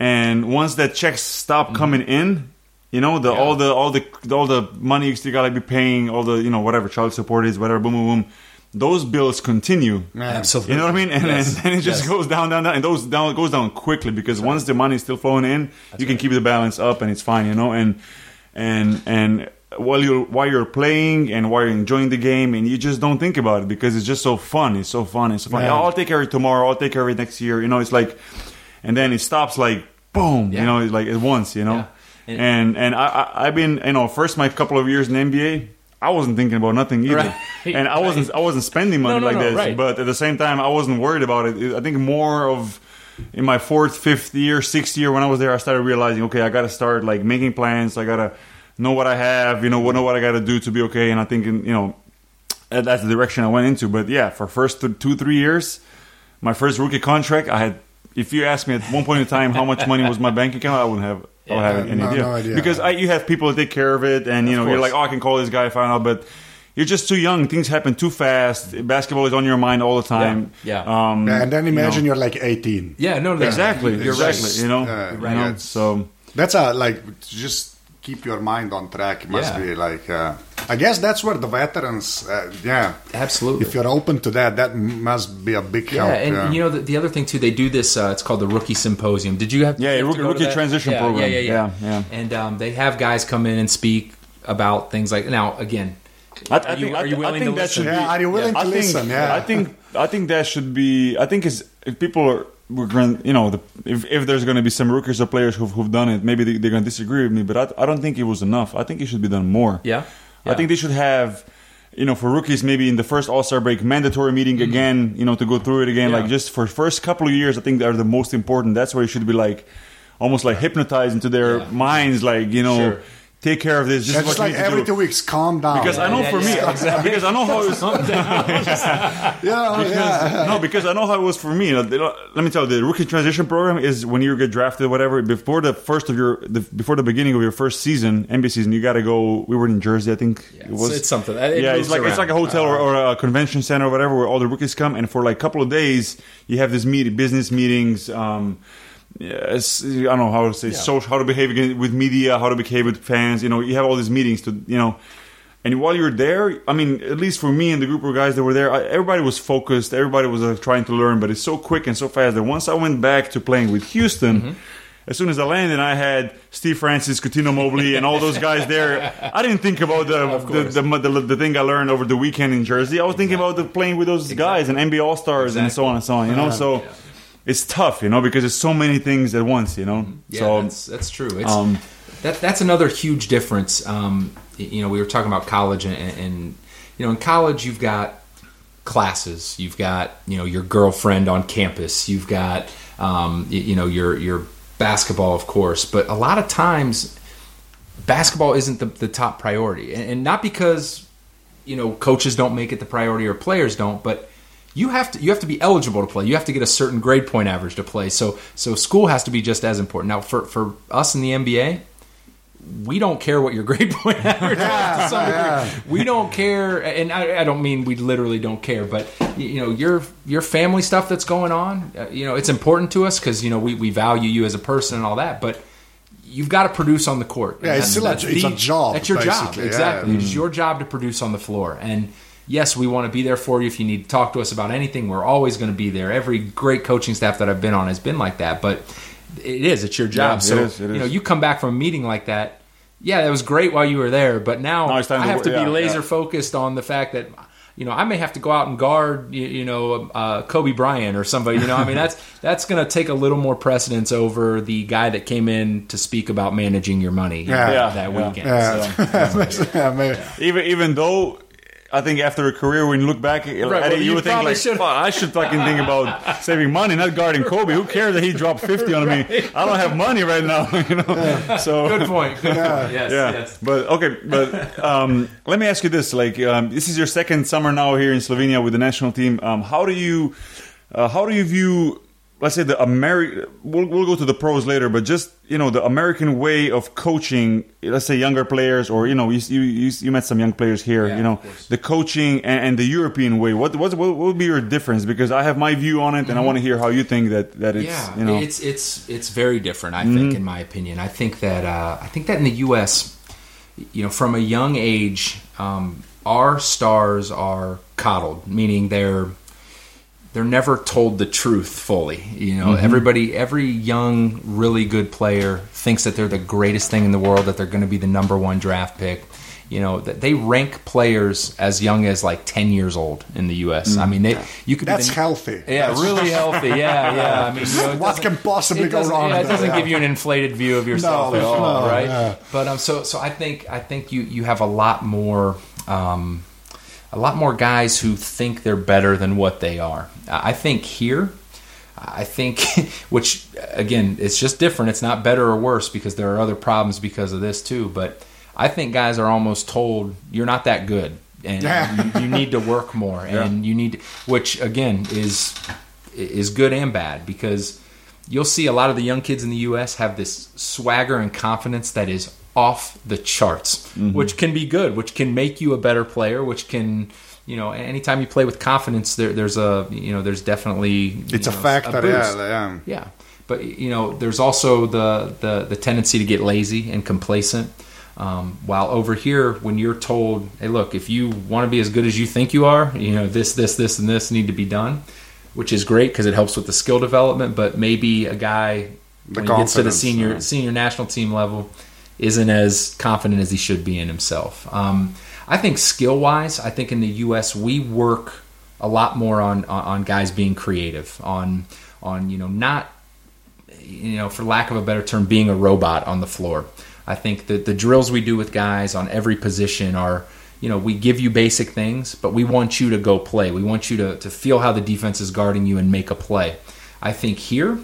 and once that checks stop coming in, you know, the Mm-hmm. Yeah. all the all the all the money you still gotta be paying, all the you know whatever child support is, whatever, boom, boom, boom, those bills continue. Man. absolutely You know what I mean? And, Yes. then, then it just Yes. goes down, down, down, and those down goes down quickly because once the money is still flowing in, you can keep the balance up and it's fine, you know. And and and while you're while you're playing and while you're enjoying the game, and you just don't think about it because it's just so fun. It's so fun. It's so fun. Yeah. I'll take care of it tomorrow. I'll take care of it next year. You know, it's like, and then it stops like boom. Yeah. You know, it's like at once. You know, Yeah. And- and and I, I I've been you know first my couple of years in NBA. I wasn't thinking about nothing either, Right. and I wasn't I wasn't spending money No, no, like no, this. right. But at the same time, I wasn't worried about it. I think more of in my fourth, fifth year, sixth year when I was there, I started realizing, okay, I got to start like making plans. I got to know what I have, you know, know what I got to do to be okay. And I think, you know, that's the direction I went into. But yeah, for first th- two, three years, my first rookie contract, I had. If you asked me at one point in time how much money was my bank account, I wouldn't have. I would have any no- idea. no idea. because I, you have people that take care of it, and you Of know you're like, oh, I can call this guy, find out, but you're just too young. Things happen too fast. Basketball is on your mind all the time. Yeah. Um, Yeah, and then you know. imagine you are like 18. yeah no no, Exactly, you're exactly. right You know, Yeah, you right. know, so That's a like just keep your mind on track. It must Yeah. be like. Uh, I guess that's where the veterans. Uh, yeah, absolutely if you're open to that, that must be a big Yeah, help. and yeah. And you know the, the other thing too, they do this. Uh, it's called the Rookie Symposium. Did you have? Yeah, you rookie- to go to rookie transition Yeah, program. Yeah, yeah, yeah. Yeah, yeah. And um, they have guys come in and speak about things like now. Again, I, I are you, think, are you I, willing think to that should listen? Yeah, are you willing I to think, listen? Yeah. I think I think that should be. I think is if people are we're going, you know, the, if if there's going to be some rookies or players who've, who've done it, maybe they, they're going to disagree with me, but I, I don't think it was enough. I think it should be done more. Yeah. I think they should have. You know, for rookies, maybe in the first All Star break, mandatory meeting again. You know, to go through it again. Mm-hmm. Yeah. Like just for first couple of years, I think they're the most important. That's where you should be like, almost like hypnotized into their Yeah. minds. Like you know, Sure. Take care of this. This Yeah, is just what like you need to every do. two weeks, calm down. Because I know Yeah, for me, yeah, because I know how it was. <laughs> <laughs> yeah, Because, yeah. no, because I know how it was for me. You know, Let me tell you, the rookie transition program is when you get drafted, whatever. Before the first of your, the, before the beginning of your first season, NBA season, you got to go. We were in Jersey, I think Yeah, it was. it's, it's something. It yeah, it's like it's like a hotel or, or a convention center or whatever, where all the rookies come, and for like a couple of days, you have this meeting, business meetings. Um, yes, I don't know how to say Yeah. social, how to behave with media, how to behave with fans. You know, you have all these meetings to, you know. And while you're there, I mean, at least for me and the group of guys that were there, I, everybody was focused. Everybody was uh, trying to learn, but it's so quick and so fast that once I went back to playing with Houston, Mm-hmm. as soon as I landed, I had Steve Francis, Cuttino Mobley, and all those guys there. I didn't think about the <laughs> the, the, the, the thing I learned over the weekend in Jersey. I was thinking about the playing with those guys and NBA All Stars and so on and so on. You know, so it's tough, you know, because there's so many things at once. You know, Yeah, so that's that's true. It's, um, that that's another huge difference. Um, you know, we were talking about college, and, and you know, in college you've got classes, you've got you know your girlfriend on campus, you've got um, you know your your basketball, of course, but a lot of times basketball isn't the, the top priority, and, and not because you know coaches don't make it the priority or players don't, but you have to you have to be eligible to play. You have to get a certain grade point average to play. So so school has to be just as important. Now for for us in the NBA, we don't care what your <laughs> grade point average is to some <laughs> degree. We don't care, and I, I don't mean we literally don't care, but you know your your family stuff that's going on. Uh, you know it's important to us because you know we, we value you as a person and all that, but. You've got to produce on the court. Yeah, it's still a- that's it's a job, That's your job, basically, yeah. exactly. It's your job to produce on the floor. And yes, we want to be there for you if you need to talk to us about anything. We're always going to be there. Every great coaching staff that I've been on has been like that. But it is. It's your job. it so is, it you know, you come back from a meeting like that. Yeah, that was great while you were there, but now Now I to have work- to be yeah, laser yeah. focused on the fact that you know, I may have to go out and guard, you, you know, uh, Kobe Bryant or somebody. You know, I mean, that's <laughs> that's going to take a little more precedence over the guy that came in to speak about managing your money Yeah. Yeah, that yeah. weekend. Yeah. So, <laughs> yeah, maybe. even even though I think after a career, when you look back, Eddie, well, you, you would think like, should've- I should fucking think about <laughs> saving money, not guarding Kobe. Who cares that he dropped fifty on me? I don't have money right now, <laughs> you know. So good point. Good point. <laughs> Yes, yeah, yes. but okay, but um, let me ask you this: like, um, this is your second summer now here in Slovenia with the national team. Um, how do you, uh, how do you view, let's say, the American? We'll, we'll go to the pros later, but just you know, the American way of coaching. Let's say younger players, or you know, you you, you, you met some young players here. Yeah, you know, the coaching and, and the European way. What what what would be your difference? Because I have my view on it, and I want to hear how you think that that it's yeah, you know. it's it's it's very different. I think, in my opinion, I think that uh, I think that in the U.S., you know, from a young age, um, our stars are coddled, meaning they're they're never told the truth fully. You know, everybody, every young, really good player thinks that they're the greatest thing in the world, that they're going to be the number one draft pick. You know, that they rank players as young as like ten years old in the U.S. I mean, they you could be That's the- healthy. yeah, really <laughs> healthy. Yeah, yeah. I mean, you know, What can possibly go wrong Yeah, it doesn't yeah. give you an inflated view of yourself No, at all, no, right? yeah. But um, so so I think I think you you have a lot more um, a lot more guys who think they're better than what they are. I think here. I think, <laughs> which again, it's just different. It's not better or worse because there are other problems because of this too. But I think guys are almost told you're not that good, and Yeah. you, you need to work more, <laughs> and you need, to, which again is is good and bad because you'll see a lot of the young kids in the U.S. have this swagger and confidence that is off the charts, which can be good, which can make you a better player, which can. You know, anytime you play with confidence, there, there's a you know, there's definitely It's a know, factor, boost. yeah, yeah. Yeah, but you know, there's also the the, the tendency to get lazy and complacent. Um, while over here, when you're told, "Hey, look, if you want to be as good as you think you are, you know this, this, this, and this need to be done," which is great because it helps with the skill development. But maybe a guy The when he gets to the senior yeah. senior national team level isn't as confident as he should be in himself. Um, I think skill wise, I think in the U.S. we work a lot more on, on on guys being creative, on on you know not you know for lack of a better term being a robot on the floor. I think that the drills we do with guys on every position are you know we give you basic things, but we want you to go play. We want you to to feel how the defense is guarding you and make a play. I think here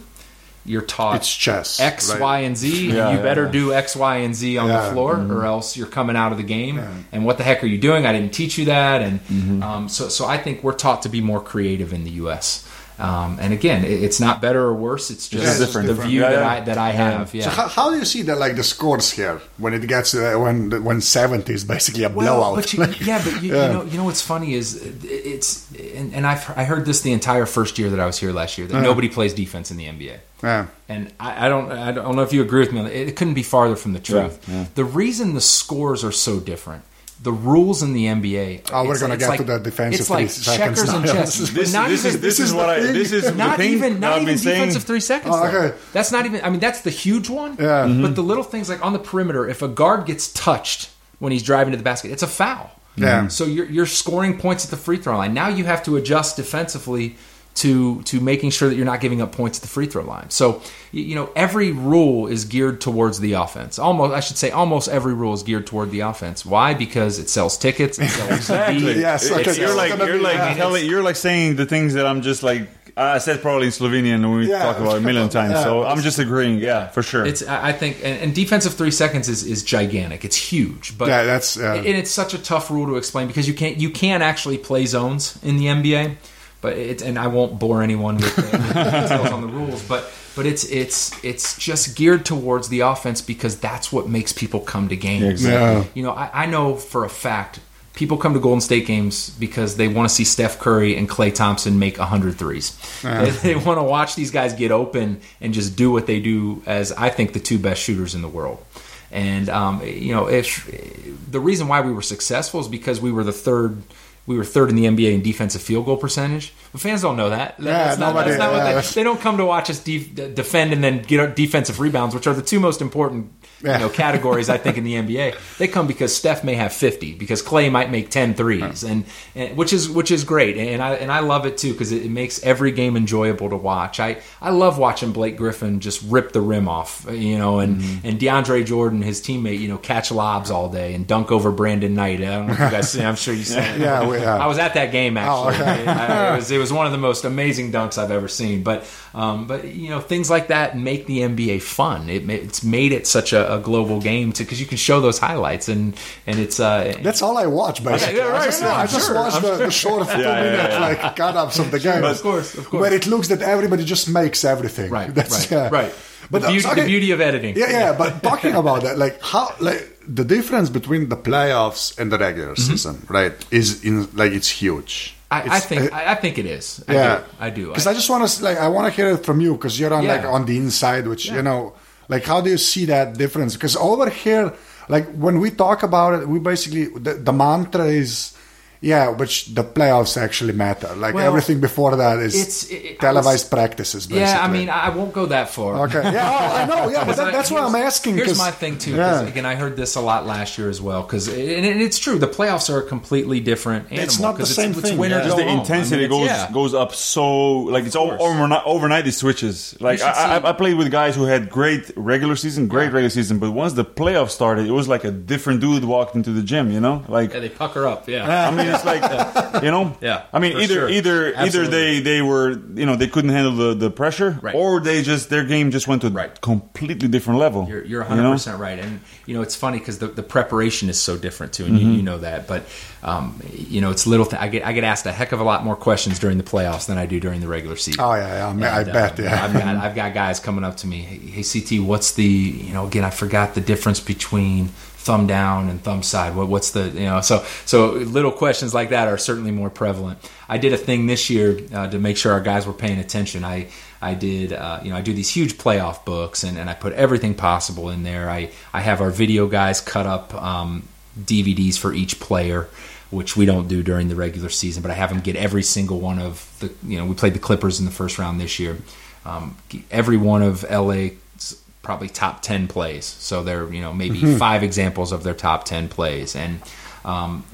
you're taught It's chess, X, right? Y, and Z. Yeah, and you yeah, better yeah. do X, Y, and Z on Yeah. the floor, or else you're coming out of the game. And what the heck are you doing? I didn't teach you that. And Mm-hmm. um, so, so I think we're taught to be more creative in the U.S. Um, and again, it, it's not better or worse. It's just Yeah, it's different. the different. view Yeah, that. I that I have. Yeah. So how, how do you see the like the scores here when it gets uh, when when seventy is basically a blowout? But you, <laughs> yeah, but you, Yeah. you know, you know what's funny is it's and, and I've I heard this the entire first year that I was here last year that nobody plays defense in the NBA. yeah. And I, I don't I don't know if you agree with me. It, it couldn't be farther from the truth. Yeah, yeah. The reason the scores are so different, the rules in the NBA. Oh, we're it's- gonna get like, to the defensive It's like three seconds checkers and now. chess. This- not this even, is this is is what the I thing. this is the not thing even that I've not even been saying. defensive three seconds. Oh, though. okay. That's not even. I mean, that's the huge one. Yeah. Mhm. But the little things like on the perimeter, if a guard gets touched when he's driving to the basket, it's a foul. Yeah. So you're you're scoring points at the free throw line. Now you have to adjust defensively to to making sure that you're not giving up points at the free throw line. So you know every rule is geared towards the offense. Almost I should say almost every rule is geared toward the offense. Why? Because it sells tickets. It sells <laughs> Exactly. Yes, it okay, It's- you're like you're be- like yeah. telling you're like saying the things that I'm just like I said probably in Slovenian when we Yeah. talk about it a million <laughs> times. Yeah. So I'm just agreeing. Yeah, for sure. It's I I think and, and defensive three seconds is, is gigantic. It's huge, but Yeah, that's, uh, and it's such a tough rule to explain because you can't you can actually play zones in the NBA, but it's and I won't bore anyone with the, with the details on the rules, but but it's it's it's just geared towards the offense because that's what makes people come to games. exactly. Yeah. You know, I, I know for a fact people come to Golden State games because they want to see Steph Curry and Klay Thompson make 100 threes. They, they want to watch these guys get open and just do what they do as I think the two best shooters in the world. And um, you know, if the reason why we were successful is because we were the third we were third in the NBA in defensive field goal percentage. But fans don't know that. Yeah, that's not, nobody- that's not what they, they don't come to watch us def- defend and then get defensive rebounds, which are the two most important Yeah. you know categories I think in the NBA. They come because Steph may have 50, because Klay might make 10 threes, and, and which is which is great, and I and I love it too because it, it makes every game enjoyable to watch. I I love watching Blake Griffin just rip the rim off, you know, and Mm-hmm. and DeAndre Jordan, his teammate, you know, catch lobs all day and dunk over Brandon Knight. I don't know if you guys see. I'm sure you see. <laughs> Yeah, we- yeah. I was at that game actually. Oh, okay. I- it was it was one of the most amazing dunks I've ever seen. But um, but you know things like that make the NBA fun. It it's made it such a, a global game because you can show those highlights and and it's uh That's all I watch, basically. yeah, right, I just, I just sure, watch the, the short <laughs> two Yeah, yeah, minute yeah. like cut-ups of the game. of course, of course. Where it looks that everybody just makes everything. right <laughs> That's, right yeah. right. But the, beauty, okay, the beauty of editing. Yeah, yeah. But talking about that, like how, like the difference between the playoffs and the regular season, right? Is in like it's huge. Mm-hmm. I, I think uh, I, I think it is. I yeah, do. I do. Because I, just want to like I want to hear it from you because you're on like on the inside, which you know, like how do you see that difference? Because over here, like when we talk about it, we basically the, the mantra is. Yeah, which the playoffs actually matter. Like Well, everything before that is it's- it- televised was- practices. Basically. yeah, I mean, I won't go that far. okay. Yeah, oh, I know. Yeah, but Because that, I- that's what I'm asking. Here's my thing too. Yeah. Again, I heard this a lot last year as well. Because and, and it's true, the playoffs are a completely different animal. It's not the 'cause same it's, thing, It's winner yeah. Just the home. intensity I mean, goes yeah. goes up so like it's all course. overnight. Overnight, it switches. Like I, I, I played with guys who had great regular season, great regular season, but once the playoffs started, it was like a different dude walked into the gym. You know, like Yeah, they pucker up. Yeah. I mean, it's like <laughs> you know. Yeah, I mean, either sure. either either they they were you know they couldn't handle the, the pressure, Right. or they just their game just went to a Right. completely different level. You're, you're you know? 100% right. And, you know, it's funny because the, the preparation is so different too, and you, you know that. But, um, you know, it's little, th- I, get, I get asked a heck of a lot more questions during the playoffs than I do during the regular season. Oh yeah, yeah I, mean, I bet. uh, Yeah. I've got <laughs> I've got guys coming up to me. Hey, hey, CT, what's the you know again? I forgot the difference between thumb down and thumb side. What what's the you know? So so little questions like that are certainly more prevalent. I did a thing this year uh, to make sure our guys were paying attention. I I did uh, you know I do these huge playoff books and, and I put everything possible in there. I I have our video guys cut up um, DVDs for each player which we don't do during the regular season, but I have them get every single one of the, you know, we played the Clippers in the first round this year. Um, every one of LA's probably top 10 plays. So they're, you know, maybe five examples of their top 10 plays. And, um,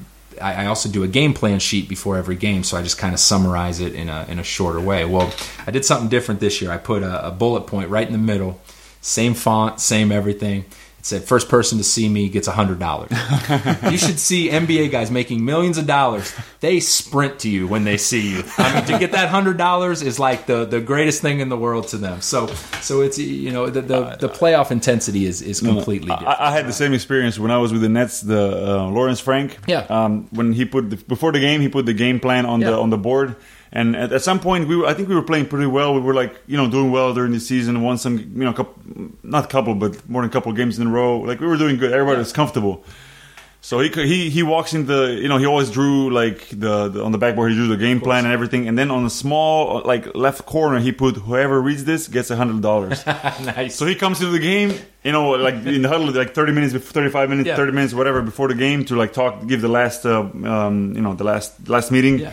I, I also do a game plan sheet before every game, so I just kind of summarize it in a in a shorter way. Well, I did something different this year. I put a, a bullet point right in the middle, same font, same everything. It said, first person to see me gets $100. <laughs> you should see NBA guys making millions of dollars. They sprint to you when they see you. I mean, to get that $100 is like the, the greatest thing in the world to them. So, so it's, you know, the, the, the playoff intensity is, is completely different. I, I had the same experience when I was with the Nets. The uh, Lawrence Frank, Yeah. Um, when he put the, before the game, he put the game plan on Yeah. the on the board, and at, at some point, we were, I think we were playing pretty well. We were like you know doing well during the season. Won some you know couple, not couple, but more than a couple games in a row. Like we were doing good. Everybody was comfortable. So he could- he he walks in the you know he always drew like the, the on the backboard he drew the game plan and everything and then on the small like left corner he put whoever reads this gets a hundred dollars. <laughs> nice. So he comes to the game, you know, like in the huddle, like thirty minutes, thirty-five minutes, Yeah. thirty minutes, whatever, before the game to like talk, give the last, uh, um, you know, the last last meeting, Yeah.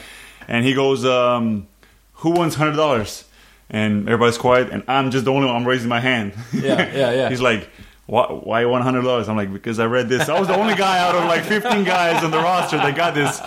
And he goes, um, "Who wants hundred dollars?" And everybody's quiet, and I'm just the only one. I'm raising my hand. Yeah, yeah, yeah. <laughs> He's like. Why, why one hundred dollars? I'm like because I read this. I was the only guy out of like 15 guys on the roster that got this.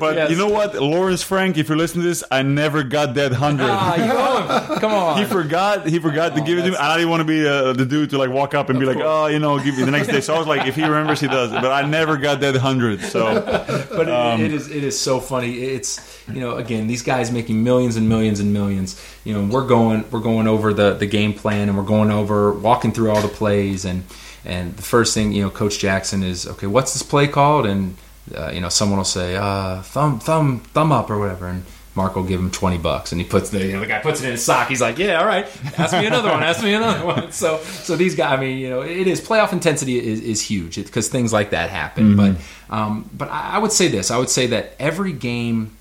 But Yes. you know what, Lawrence Frank, if you're listening to this, I never got that hundred Ah, you know him. Come on. he forgot he forgot to give it to me. I didn't want to be uh, the dude to like walk up and be like, course. oh, you know, give me the next day. So I was like, if he remembers, he does. But I never got that hundred. So <laughs> but it, it is it is so funny. It's you know again these guys making millions and millions and millions. You know we're going we're going over the the game plan and we're going over walking through all the plays and and the first thing you know Coach Jackson is okay. What's this play called? And uh, you know someone will say uh, thumb thumb thumb up or whatever and. Mark will give him twenty bucks, and he puts the you know, the guy puts it in his sock. He's like, "Yeah, all right, ask me another one, ask me another <laughs> one." So, so these guys, I mean, you know, it is playoff intensity is, is huge because things like that happen. But, um, but I, I would say this: I would say that every game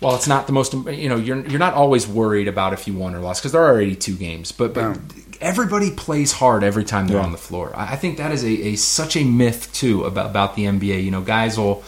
well, it's not the most you know you're you're not always worried about if you won or lost because there are 82 games but but everybody plays hard every time they're on the floor. I, I think that is a, a such a myth too about about the NBA you know guys will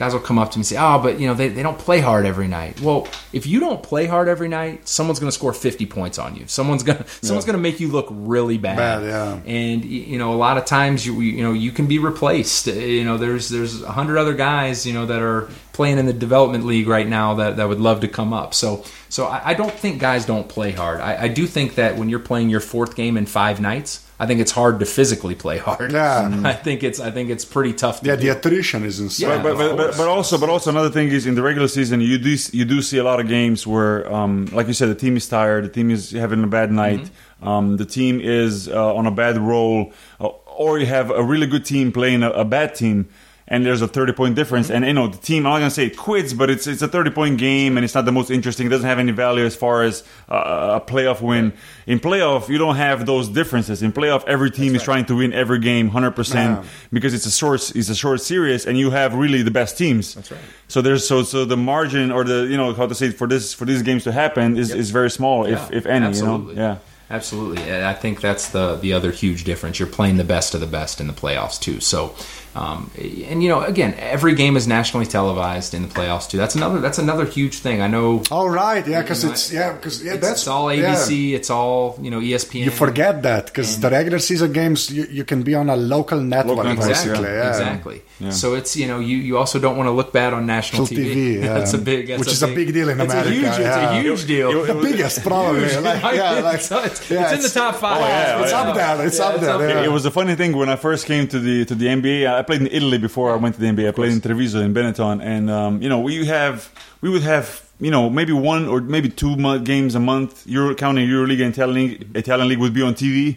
guys will come up to me and say, "Oh, but you know they, they don't play hard every night." Well, if you don't play hard every night, someone's going to score 50 points on you. Someone's going to someone's going to make you look really bad. Bad, yeah. And you know, a lot of times you you know you can be replaced. Uh, You know, there's there's a hundred other guys you know that are playing in the development league right now that, that would love to come up. So so I, I don't think guys don't play hard. I, I do think that when you're playing your fourth game in five nights, I think it's hard to physically play hard. Yeah. <laughs> I think it's I think it's pretty tough. To Yeah, do. the attrition is insane. Yeah, but, but, but, but also but also another thing is in the regular season you do you do see a lot of games where um, like you said the team is tired the team is having a bad night um, the team is uh, on a bad roll uh, or you have a really good team playing a, a bad team and there's a 30 point difference and you know the team I'm not gonna say it quits but it's it's a 30 point game and it's not the most interesting it doesn't have any value as far as uh, a playoff win in playoff you don't have those differences in playoff every team is trying to win every game 100% Yeah. because it's a short it's a short series and you have really the best teams. That's right. So there's so so the margin or the you know how to say it, for this for these games to happen is, is very small if if any absolutely. you know yeah. Absolutely, and I think that's the the other huge difference. You're playing the best of the best in the playoffs too. So, um, and you know, again, every game is nationally televised in the playoffs too. That's another that's another huge thing. I know. All right, yeah, because You know, it's yeah, because yeah, it's, that's it's all yeah. ABC. It's all you know E ESPN. You forget that because the regular season games you, you can be on a local network Local network, basically. yeah. Yeah. Exactly. Yeah. So it's you know you, you also don't want to look bad on national Full TV, yeah. <laughs> that's a big that's Which is a big deal in it's America, A huge, It's a huge deal. The biggest, probably. Like, <laughs> yeah, like, it's, it's, it's in the top five. Oh, yeah, it's yeah. up there. It's Yeah, up it's there. up yeah. there. It was a funny thing when I first came to the to the NBA. I played in Italy before I went to the NBA. I played in Treviso in Benetton, and um, you know we have we would have you know maybe one or maybe two games a month. Euro counting EuroLeague and Italian League, Italian League would be on TV.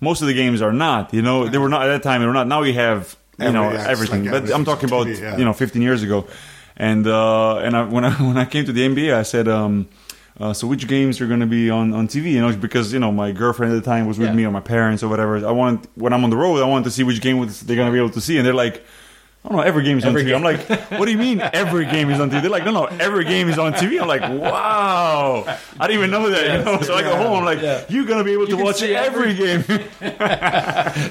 Most of the games are not. You know they were not at that time. They were not. Now we have you Every- know yeah, everything. like but I'm talking about TV, yeah. you know 15 years ago. And uh, and I, <laughs> when I when I came to the NBA, I said. Um, uh, so which games are going to be on, on TV? You know, because you know my girlfriend at the time was with Yeah. me or my parents or whatever. I want when I'm on the road, I want to see which game they're going to be able to see, and they're like, "I don't know, every game is on TV." game. I'm like, "What do you mean every game is on TV?" They're like, "No, no, every game is on TV." I'm like, "Wow, I didn't even know that." You know, so I go home, I'm like, Yeah. "You're going to be able to watch see every game." <laughs>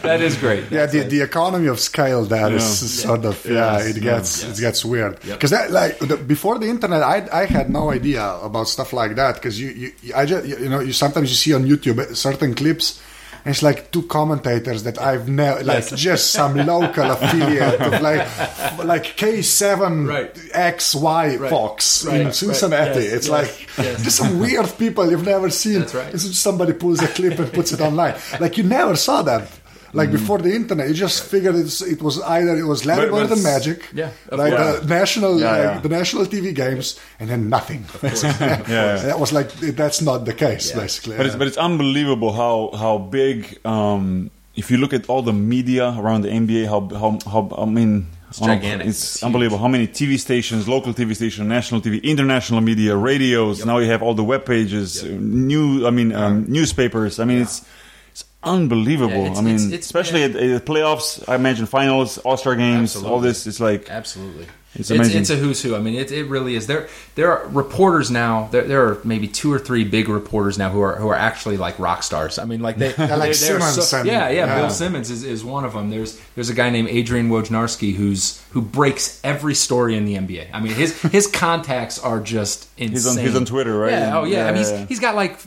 That is great. Yeah, the, the economy of scale there is Yeah. sort of yeah, Yes, it gets yes. it gets weird Yep. because that like the, before the internet, I I had no idea about stuff like that because you, you I just you know you sometimes you see on YouTube certain clips. And it's like two commentators that I've never like Yes. just some local <laughs> affiliate of like like K seven Right. X Y Right. Fox Right. in. Cincinnati. Yes. It's Yes. like just some weird people you've never seen. That's right. It's just somebody pulls a clip and puts it online. Like you never saw that. Like Mm. before the internet, you just figured it's, it was either it was Larry But- but Bird and Magic, Yeah, of like course. the national, Yeah, like, the national TV games, and then nothing. <laughs> Yeah. that was like that's not the case, Yeah. basically. But it's but it's unbelievable how how big um, if you look at all the media around the NBA how how, how I mean It's gigantic. It's, It's unbelievable how many TV stations, local TV stations, national TV, international media, radios. Now you have all the web pages, new I mean um, newspapers. I mean it's it's unbelievable. Yeah, it's- I mean it's- it's- especially yeah. at, at playoffs. I imagine finals, All Star games, all this. It's like Absolutely. It's It's, amazing. it's, a who's who. I mean, it, it really is. There there are reporters now. There, there are maybe two or three big reporters now who are who are actually like rock stars. I mean, like they <laughs> like they're Simmons so- and- yeah, yeah, yeah. Bill Simmons is, is one of them. There's there's a guy named Adrian Wojnarowski who's who breaks every story in the NBA. I mean, his his <laughs> contacts are just insane. He's on- he's on Twitter, right? Yeah. Oh yeah. I mean, Yeah. he's, he's got like.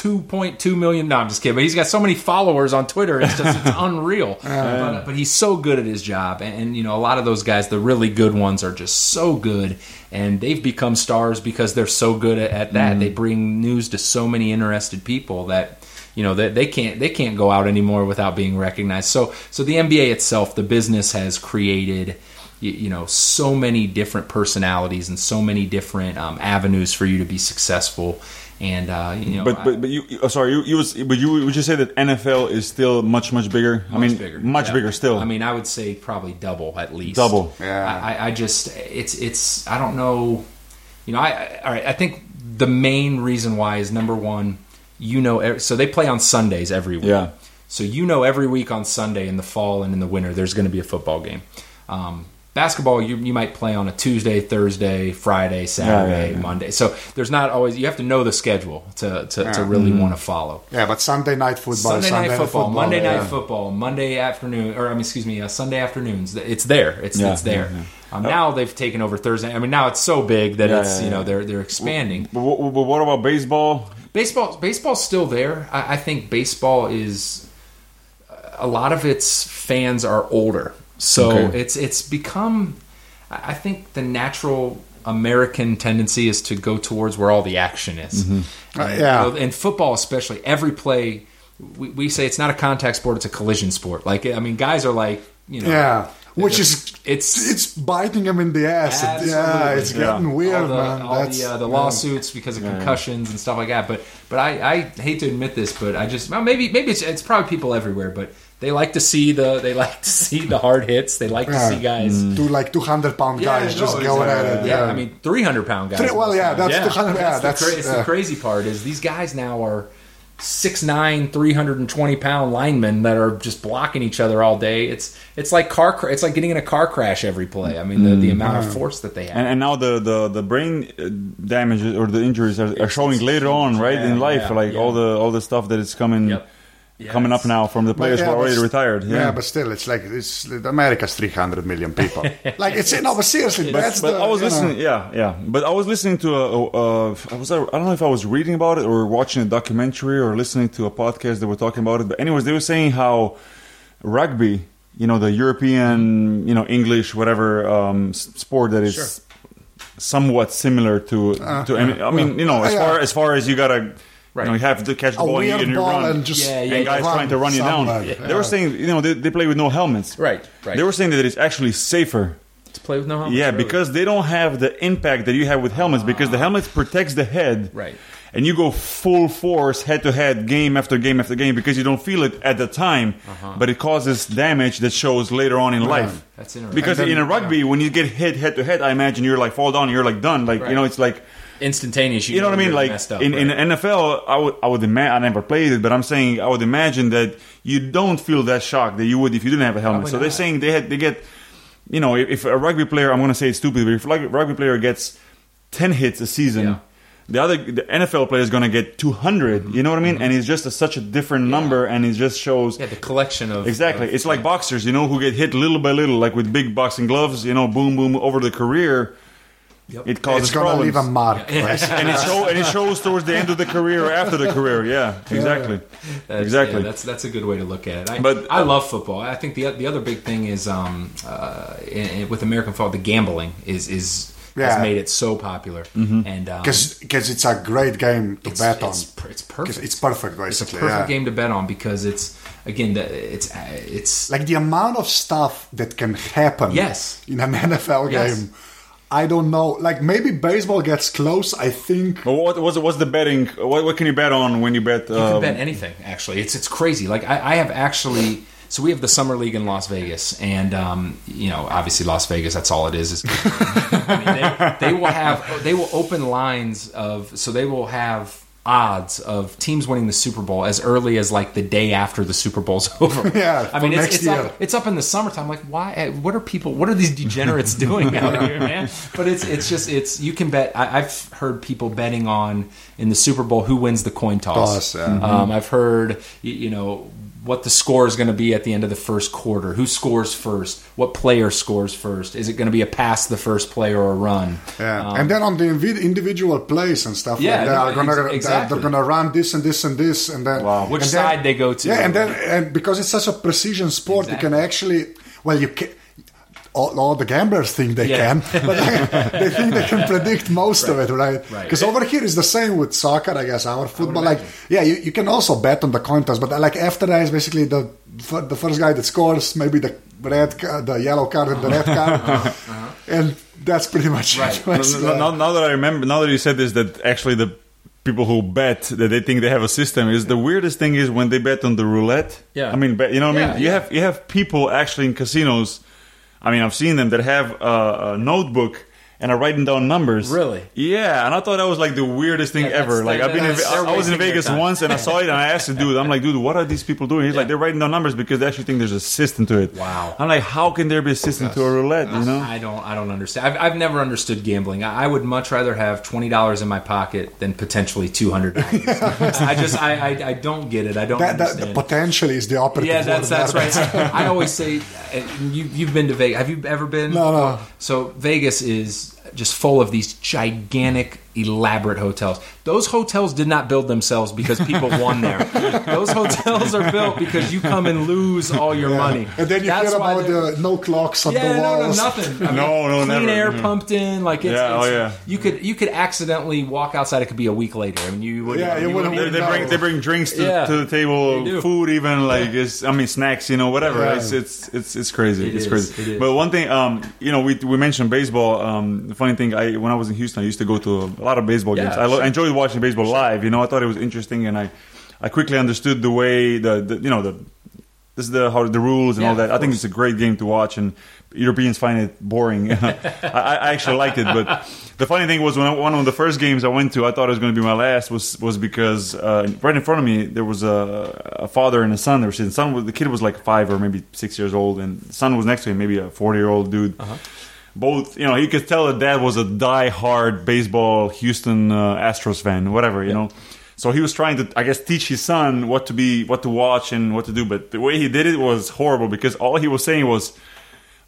2.2 million. No i'm just kidding but he's got so many followers on twitter it's just it's <laughs> unreal. But, but he's so good at his job and, and you know a lot of those guys the really good ones are just so good and they've become stars because they're so good at, at that. They bring news to so many interested people that you know they, they can't they can't go out anymore without being recognized. So so the nba itself the business has created you, you know so many different personalities and so many different um, avenues for you to be successful and uh, you know But but but you oh, sorry you, you was but you would you say that NFL is still much much bigger? I mean much Yeah. bigger still. I mean, I would say probably double at least. Double. Yeah. I, I- I just it's it's I don't know. You know, I, I all right. I think the main reason why is number one. You know, so they play on Sundays every week. Yeah. So you know, every week on Sunday in the fall and in the winter, there's going to be a football game. Um, basketball you, you might play on a Tuesday, Thursday, Friday, Saturday, yeah, yeah. Monday. So there's not always you have to know the schedule to to, to really want to follow. Yeah, but Sunday night football, Sunday, night football, Monday yeah. night football, Monday afternoon, or I mean, excuse me, uh, Sunday afternoons. It's there. It's Yeah, it's there. yeah, yeah. Um, now they've taken over Thursday. I mean, now it's so big that Yeah, it's yeah, you know they're they're expanding. But, what- but what about baseball? Baseball, baseball's still there. I, I think baseball is a lot of its fans are older, so Okay. it's it's become. I I think the natural American tendency is to go towards where all the action is. Mm-hmm. Uh, And, yeah. you know, in football, especially, every play we, we say it's not a contact sport; it's a collision sport. Like I mean, guys are like you know, Yeah, which is it's it's biting them in the ass. It- yeah, Absolutely. it's Yeah. getting weird, all the, man. all That's the, uh, the yeah. lawsuits because of concussions and stuff like that. But but I, I hate to admit this, but I just well, maybe maybe it's, it's probably people everywhere, but they like to see the they like to see the hard hits. They like to see guys. Two like two hundred pound Yeah, guys no, just it's, going uh, at it. Yeah, Yeah, I mean, three hundred pound guys. Three- well, yeah, times. that's 200 yeah, the that's, cra- it's uh, the crazy part is these guys now are. 6'9", 320 pound linemen that are just blocking each other all day. It's it's like car cra- it's like getting in a car crash every play. I mean the, the amount of force that they have. And, and now the, the, the brain uh, damage or the injuries are, are showing later on, right Yeah, in life, yeah, like yeah. all the all the stuff that is coming Yep. Yeah, coming up now from the players yeah, who are already retired. Yeah, yeah, but still, it's like it's America's three hundred million people. <laughs> like it's no, but seriously, But, that's but the, I was you know, listening, yeah, yeah. But I was listening to a, a, a I was I don't know if I was reading about it or watching a documentary or listening to a podcast that were talking about it. But anyways, they were saying how rugby, you know, the European, you know, English, whatever um, sport that is somewhat similar to to. I mean, I mean, you know, as Uh, far as far as you gotta. Right. You know, you have to catch the a ball weird and you ball run. and just Yeah, yeah, and guys run trying to run you down. somewhere. They were saying, you know, they, they play with no helmets. Right, right. They were saying that it's actually safer to play with no helmets. yeah, really. because they don't have the impact that you have with helmets because the helmet protects the head. Right. And you go full force head to head game after game after game because you don't feel it at the time, Uh-huh. but it causes damage that shows later on in life. That's interesting. Because then- in a rugby, when you get hit head to head, I imagine you're like fall down, you're like done. Like Right. you know, it's like instantaneous. you know what I mean. Like up, in, in right. NFL, I would I would imagine I never played it, but I'm saying I would imagine that you don't feel that shock that you would if you didn't have a helmet. Probably so they're saying they had they get, you know, if, if a rugby player, I'm going to say it's stupid, but if a rugby rugby player gets ten hits a season. Yeah. The other the NFL player is going to get 200. You know what I mean? And it's just a, such a different number, and it just shows Mm-hmm. yeah, the collection of Exactly. of- It's like boxers, you know, who get hit little by little, like with big boxing gloves, you know, boom, boom, over the career. Yep. It causes it's gonna leave a mark. right? and it show and it shows towards the end of the career or after the career. Yeah, exactly, That's, exactly. yeah, that's that's a good way to look at it. I, But- I love football. I think the the other big thing is um, uh, in, in- with American football, the gambling is is Yeah. has made it so popular, Mm-hmm. and um, Because it's a great game to it's, bet on. it's, per- it's 'Cause perfect. It's perfect, It's a basically. perfect yeah. game to bet on because it's again the, it's uh, it's Like the amount of stuff that can happen Yes. in an NFL Yes. game. I don't know. Like maybe baseball gets close. I think. But what was what's the betting? What, what can you bet on when you bet? You can um, bet anything. Actually, it's it's crazy. Like I, I have actually. So we have the summer league in Las Vegas, and um, you know, obviously Las Vegas. That's all it is. is <laughs> I mean, they, they will have they will open lines of so they will have odds of teams winning the Super Bowl as early as like the day after the Super Bowl's <laughs> over. Yeah, I mean, it's, next it's year. up it's up in the summertime. Like, why? eh, What are people? What are these degenerates <laughs> doing out here, man? But it's it's just it's you can bet. I, I've heard people betting on in the Super Bowl who wins the coin toss. Toss, yeah. Um, I've heard you, you know what the score is going to be at the end of the first quarter. Who scores first? What player scores first? Is it going to be a pass the first player or a run? Yeah, Um, and then on the individual plays and stuff Yeah, like that, are gonna they're, exactly. they're gonna run this and this and this, and then Wow. Which and then- side they go to. Yeah, and then and because it's such a precision sport, you can actually well you can. All, all the gamblers think they Yeah. can, <laughs> but they think they can predict most of it, right? Right. Because over here is the same with soccer, I guess. Our football, like, yeah, you, you can also bet on the coin toss, but like after that is basically the the first guy that scores, maybe the red, ca- the yellow card and the red card, and that's pretty much Right. it. <laughs> Now, that I remember, now that you said this, that actually the people who bet that they think they have a system is the weirdest thing is when they bet on the roulette. Yeah. I mean, bet, you know what I Yeah, mean. You yeah. have you have people actually in casinos. I mean, I've seen them that have a, a notebook and I'm writing down numbers. Really? Yeah, and I thought that was like the weirdest thing Yeah, ever. Like I've been, in, that's- I was in Vegas once, and I saw it, and I asked the dude, I'm like, dude, what are these people doing? He's like, they're writing down numbers because they actually think there's a system to it. Wow. I'm like, how can there be a system to a roulette? You know? I don't. I don't understand. I've, I've never understood gambling. I, I would much rather have twenty dollars in my pocket than potentially two hundred dollars. <laughs> I just. I, I. I don't get it. I don't That, that understand. potentially is the operative yeah, that's that's there. right. I always say, uh, you you've been to Vegas. Have you ever been? No, no. So Vegas is just full of these gigantic, elaborate hotels. Those hotels did not build themselves because people won there. <laughs> Those hotels are built because you come and lose all your Yeah. money. And then you That's hear about the no clocks on yeah, the no, no, nothing. I <laughs> mean, No, no, clean never. air Mhm. pumped in. Like it's, Yeah, oh, yeah. You could you could accidentally walk outside. It could be a week later. I mean, you would. Yeah, you wouldn't- They, they bring they bring drinks to, Yeah. to the table, food even like it's I mean snacks, you know, whatever. Yeah. It's it's it's it's crazy. It it's is, crazy. it is. But one thing, um, you know, we we mentioned baseball. Um, the funny thing, I when I was in Houston, I used to go to a, lot of baseball Yeah, games. I, sure. I enjoyed watching baseball live. You know, I thought it was interesting, and I I quickly understood the way the, the you know the this is the how the rules and Yeah, all that. I think it's a great game to watch, and Europeans find it boring. <laughs> I, I actually liked it, but the funny thing was when I, one of the first games I went to, I thought it was going to be my last. Was was because uh, right in front of me there was a, a father and a son. They were sitting. Son the kid was like five or maybe six years old, and the son was next to him, maybe a forty year old dude. Both, you know, you could tell that dad was a die-hard baseball Houston uh, Astros fan, whatever, you know. So he was trying to, I guess, teach his son what to be, what to watch, and what to do. But the way he did it was horrible because all he was saying was,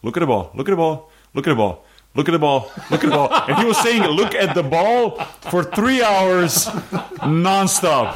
"Look at the ball, look at the ball, look at the ball, look at the ball, look at the ball," and he was saying, "Look at the ball" for three hours, nonstop.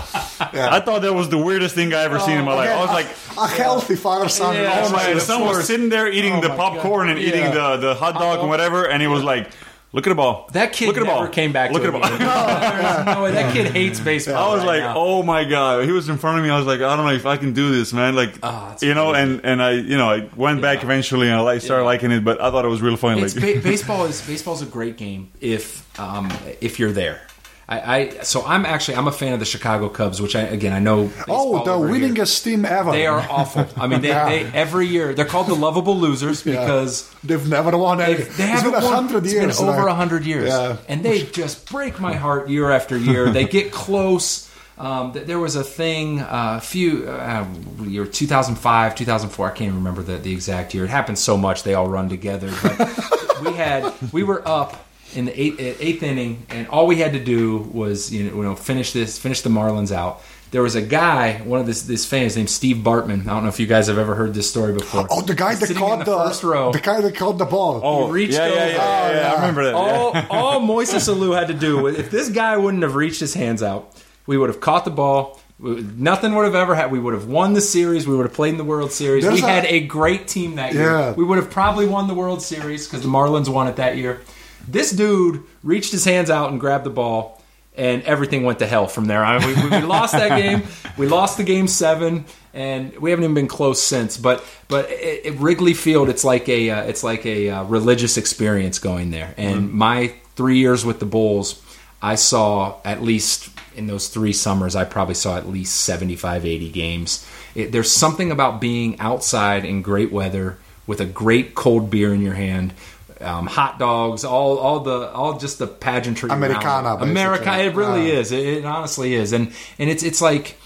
I thought that was the weirdest thing I ever seen in my oh, life. I was like, a healthy father son. Yeah, "Oh my!" The son was sitting there eating Oh the my popcorn and eating the the hot dog and whatever, and he was like, "Look at the ball." That kid Look at the never ball. came back. Look to at the it ball. There's no way. That kid hates baseball. <laughs> I was right like, now. oh my god, he was in front of me. I was like, I don't know if I can do this, man. Like, Ah, it's you know, and and I, you know, I went back eventually and I like, started liking it, but I thought it was real funny. It's Like, ba- <laughs> baseball is baseball's a great game if um, if you're there. I, I so I'm actually I'm a fan of the Chicago Cubs, which I again I know. Oh, the winningest team ever. They are awful. I mean, they, <laughs> Yeah. they every year they're called the lovable losers Yeah. because They've never won any. they, haven't been a won. hundred It's years. been over a hundred years, Yeah. and they just break my heart year after year. they get close. Um, there was a thing uh, a few uh, year 2005 2004 I can't even remember the, the exact year it happened so much they all run together but <laughs> we had we were up in the eighth, uh, eighth inning and all we had to do was you know, you know finish this finish the Marlins out there was a guy one of this this fans named Steve Bartman I don't know if you guys have ever heard this story before Oh, the guy that Sitting in caught the first row. the guy that caught the ball. oh, reached yeah, yeah, yeah, yeah, yeah, I remember that. yeah. all, all Moises Alou had to do was if this guy wouldn't have reached his hands out, we would have caught the ball. Nothing would have ever happened. We would have won the series. We would have played in the World Series. There's we a- had a great team that year. Yeah. We would have probably won the World Series because the Marlins won it that year. This dude reached his hands out and grabbed the ball, and everything went to hell from there. I mean, we, we lost that <laughs> game. We lost the game seven, and we haven't even been close since. But but at at Wrigley Field, it's like a uh, it's like a uh, religious experience going there. And my three years with the Bulls, I saw at least in those three summers, I probably saw at least 75, 80 games. It, there's something about being outside in great weather with a great cold beer in your hand. Um, hot dogs, all, all the, all just the pageantry. Americana. America. It really Yeah. is. It, it honestly is, and and it's it's like